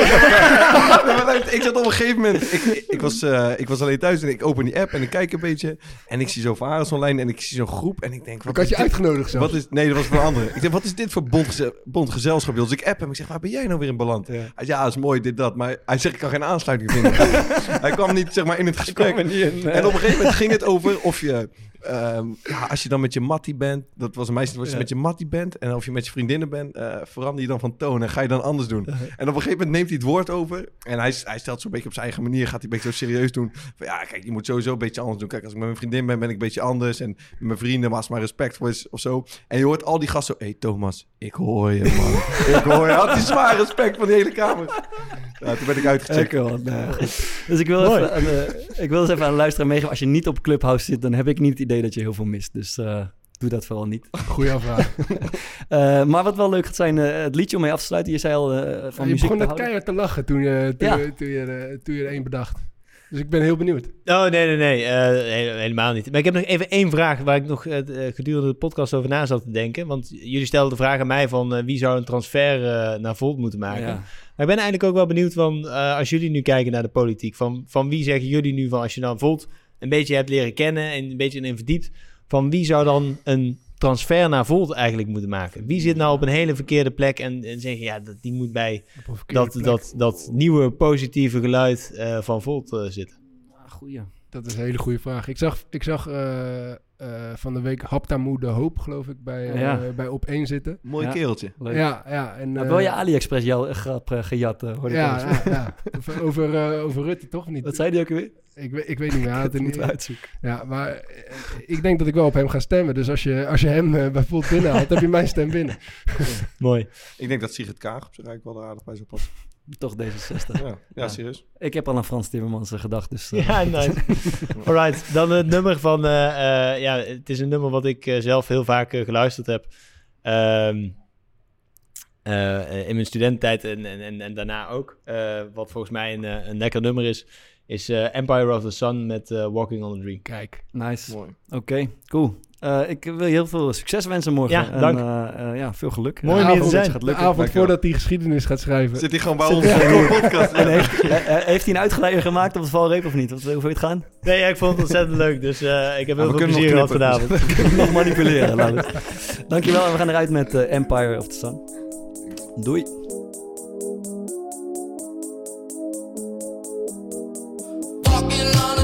Ik zat op een gegeven moment. Ik, ik, was, eh, ik was alleen thuis en ik open die app en ik kijk een beetje. En ik zie zo Varis online en ik zie zo'n groep. En ik denk, Ik wat had is je dit? uitgenodigd zelfs. Wat is, nee, dat was voor een andere. Ik denk, wat is dit voor bondgeze- bondgezelschap? Dus ik app hem. Ik zeg, waar ben jij nou weer in beland? Ja. Hij zegt, ja, dat is mooi, dit, dat. Maar hij zegt, ik kan geen aansluiting vinden. [LAUGHS] hij kwam niet, zeg maar, in het gesprek. kwam er niet in, nee. En op een gegeven moment ging het over of je... ehm, ja, als je dan met je mattie bent, dat was een meisje, als je Ja. met je mattie bent en of je met je vriendinnen bent, eh, verander je dan van toon en ga je dan anders doen. En op een gegeven moment neemt hij het woord over en hij, hij stelt zo'n beetje op zijn eigen manier, gaat hij een beetje zo serieus doen. Van, ja, kijk, je moet sowieso een beetje anders doen. Kijk, als ik met mijn vriendin ben, ben ik een beetje anders en met mijn vrienden, maar als maar respectvol is of zo. En je hoort al die gasten zo, hé hey, Thomas, ik hoor je man, [LAUGHS] ik hoor je. Had hij zwaar respect van die hele kamer. Ja, toen ben ik uitgecheckt. Man. Nou. [LAUGHS] Dus ik wil, Mooi. even, aan, ik wil eens even aan de luisteraar meegeven. Als je niet op Clubhouse zit, dan heb ik niet het idee dat je heel veel mist. Dus eh, doe dat vooral niet. Goeie afvraag. [LAUGHS] Eh, maar wat wel leuk gaat zijn, eh, het liedje om mee af te sluiten. Je zei al eh, van je muziek begon net keihard te lachen toen je, toen, Ja. je, toen, je, toen je er één bedacht. Dus ik ben heel benieuwd. Oh, nee, nee, nee. eh, he- helemaal niet. Maar ik heb nog even één vraag waar ik nog gedurende de podcast over na zat te denken. Want jullie stelden de vraag aan mij van eh, wie zou een transfer naar Volt moeten maken. Ja. Maar ik ben eigenlijk ook wel benieuwd van, eh, als jullie nu kijken naar de politiek, van, van wie zeggen jullie nu van, als je dan Volt een beetje hebt leren kennen en een beetje in verdiept, van wie zou dan een transfer naar Volt eigenlijk moeten maken? Wie zit nou op een hele verkeerde plek en, en zeggen, ja, dat, die moet bij dat, dat, dat nieuwe positieve geluid eh, van Volt eh, zitten? Ah, Goeie. Dat is een hele goede vraag. Ik zag, ik zag eh, eh, van de week Haptamoe de Hoop, geloof ik, bij, Ja. bij Op 1 zitten. Mooi Ja. kereltje. Leuk. Ja, ja. En, Nou, wel je AliExpress jou, grap gejat, hoorde ik ja, ja, ja. [LAUGHS] Over, over, over Rutte, toch? Niet? Wat zei die ook weer? Ik, weet- ik weet niet meer. Er Moeten niet, uitzoeken. ja, maar eh, ik denk dat ik wel op hem ga stemmen. Dus als je, als je hem eh, bij Volt binnenhaalt, heb je mijn stem binnen. [LAUGHS] Mooi. Ik denk dat Sigrid Kaag op zich eigenlijk wel er aardig bij zou passen. Toch D66. Ja, ja, serieus. Ik heb al aan Frans Timmermans eh, gedacht, dus... Ja, nice. [LAUGHS] Alright, dan het nummer van... eh, eh, ja, het is een nummer wat ik eh, zelf heel vaak geluisterd heb. Ehm, eh, in mijn studententijd en, en, en, en daarna ook. Eh, wat volgens mij een, een lekker nummer is, is eh, Empire of the Sun met eh, Walking on a Dream. Kijk. Nice. Mooi. Oké, cool. Eh, ik wil je heel veel succes wensen morgen. Ja, en, dank. ja, veel geluk. Mooi om hier te zijn. gaat De avond voordat hij geschiedenis gaat schrijven. Zit hij gewoon bij ons in de [LAUGHS] podcast? En heeft, heeft hij een uitgeleider gemaakt op het valreep of niet? Wat, hoe vind je het gaan? Nee, ja, ik vond het ontzettend leuk. Dus eh, ik heb heel we veel kunnen plezier gehad vanavond. [LAUGHS] Nog manipuleren, laat het. Dankjewel en we gaan eruit met eh, Empire of the Sun. Doei. On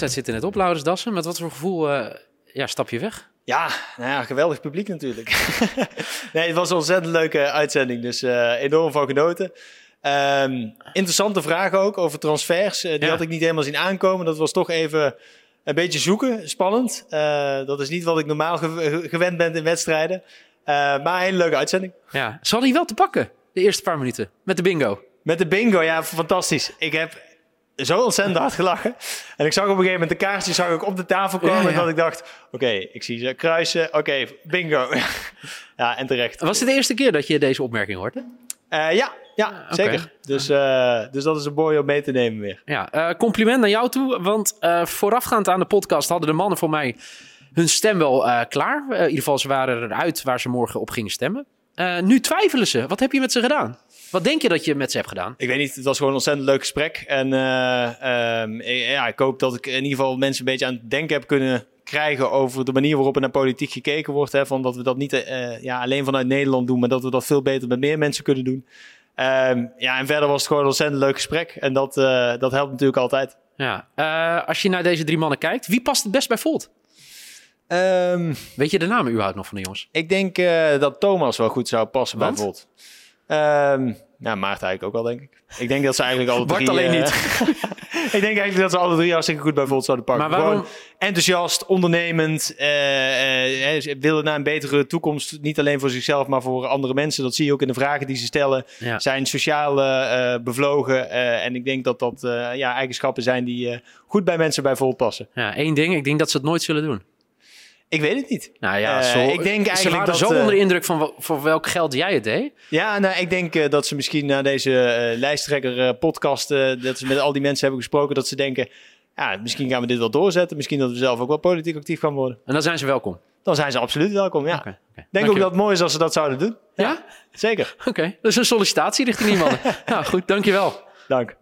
wedstrijd zit in het oplaudersdassen. Met wat voor gevoel eh, ja, stap je weg? Ja, nou ja, geweldig publiek natuurlijk. [LAUGHS] nee, het was een ontzettend leuke uitzending, dus eh, enorm van genoten. Ehm, interessante vragen ook over transfers. Eh, die Ja. had ik niet helemaal zien aankomen. Dat was toch even een beetje zoeken, spannend. Dat is niet wat ik normaal ge- gewend ben in wedstrijden. Maar een hele leuke uitzending. Ja. Ze hadden je wel te pakken, de eerste paar minuten, met de bingo. Met de bingo, ja, fantastisch. Ik heb zo ontzettend hard gelachen. En ik zag op een gegeven moment de kaartjes zag ik op de tafel komen. Ja, dat ik dacht, oké, ik zie ze kruisen. Oké, bingo. [LAUGHS] ja, en terecht. Was het de eerste keer dat je deze opmerking hoorde? Eh, ja, ja Ah, zeker. Dus, eh, dus dat is een mooi om mee te nemen weer. Ja, eh, compliment naar jou toe. Want voorafgaand aan de podcast hadden de mannen voor mij hun stem wel klaar. In ieder geval, ze waren eruit waar ze morgen op gingen stemmen. Nu twijfelen ze. Wat heb je met ze gedaan? Wat denk je dat je met ze hebt gedaan? Ik weet niet, het was gewoon een ontzettend leuk gesprek. En eh, ehm, ik- ja, ik hoop dat ik in ieder geval mensen een beetje aan het denken heb kunnen krijgen over de manier waarop er naar politiek gekeken wordt. Hè, van dat we dat niet eh, ja, alleen vanuit Nederland doen, maar dat we dat veel beter met meer mensen kunnen doen. Ehm, ja, en verder was het gewoon een ontzettend leuk gesprek. En dat, eh, dat helpt natuurlijk altijd. Ja, eh, als je naar deze drie mannen kijkt, wie past het best bij Volt? Ehm, Weet je de namen überhaupt nog van de jongens? ik denk eh, dat Thomas wel goed zou passen Want? bij Volt. Ehm ja, Maarten eigenlijk ook wel, denk ik. Ik denk dat ze eigenlijk alle [LAUGHS] Bart drie... alleen eh, niet. [LAUGHS] ik denk eigenlijk dat ze alle drie hartstikke goed bij Volt zouden pakken. Maar waarom- Gewoon enthousiast, ondernemend, eh, eh, ze willen naar een betere toekomst. Niet alleen voor zichzelf, maar voor andere mensen. Dat zie je ook in de vragen die ze stellen. Ja. Zijn sociaal eh, eh, bevlogen. eh, en ik denk dat dat eh, ja, eigenschappen zijn die eh, goed bij mensen bij Volt passen. Ja, één ding. Ik denk dat ze het nooit zullen doen. Ik weet het niet. Nou ja, Eh, zo, ik denk ze eigenlijk waren dat, zo eh, onder de indruk van voor welk geld jij het deed. Ja, nou, ik denk eh, dat ze misschien na deze eh, lijsttrekker eh, podcast, eh, dat ze met al die mensen hebben gesproken, dat ze denken, ja, misschien gaan we dit wel doorzetten. Misschien dat we zelf ook wel politiek actief gaan worden. En dan zijn ze welkom. Dan zijn ze absoluut welkom, ja. Denk Dank ook je. dat het mooi is als ze dat zouden doen. Ja? Zeker. Oké, dat is een sollicitatie richting die mannen. ja, [LAUGHS] goed, dankjewel. Dank.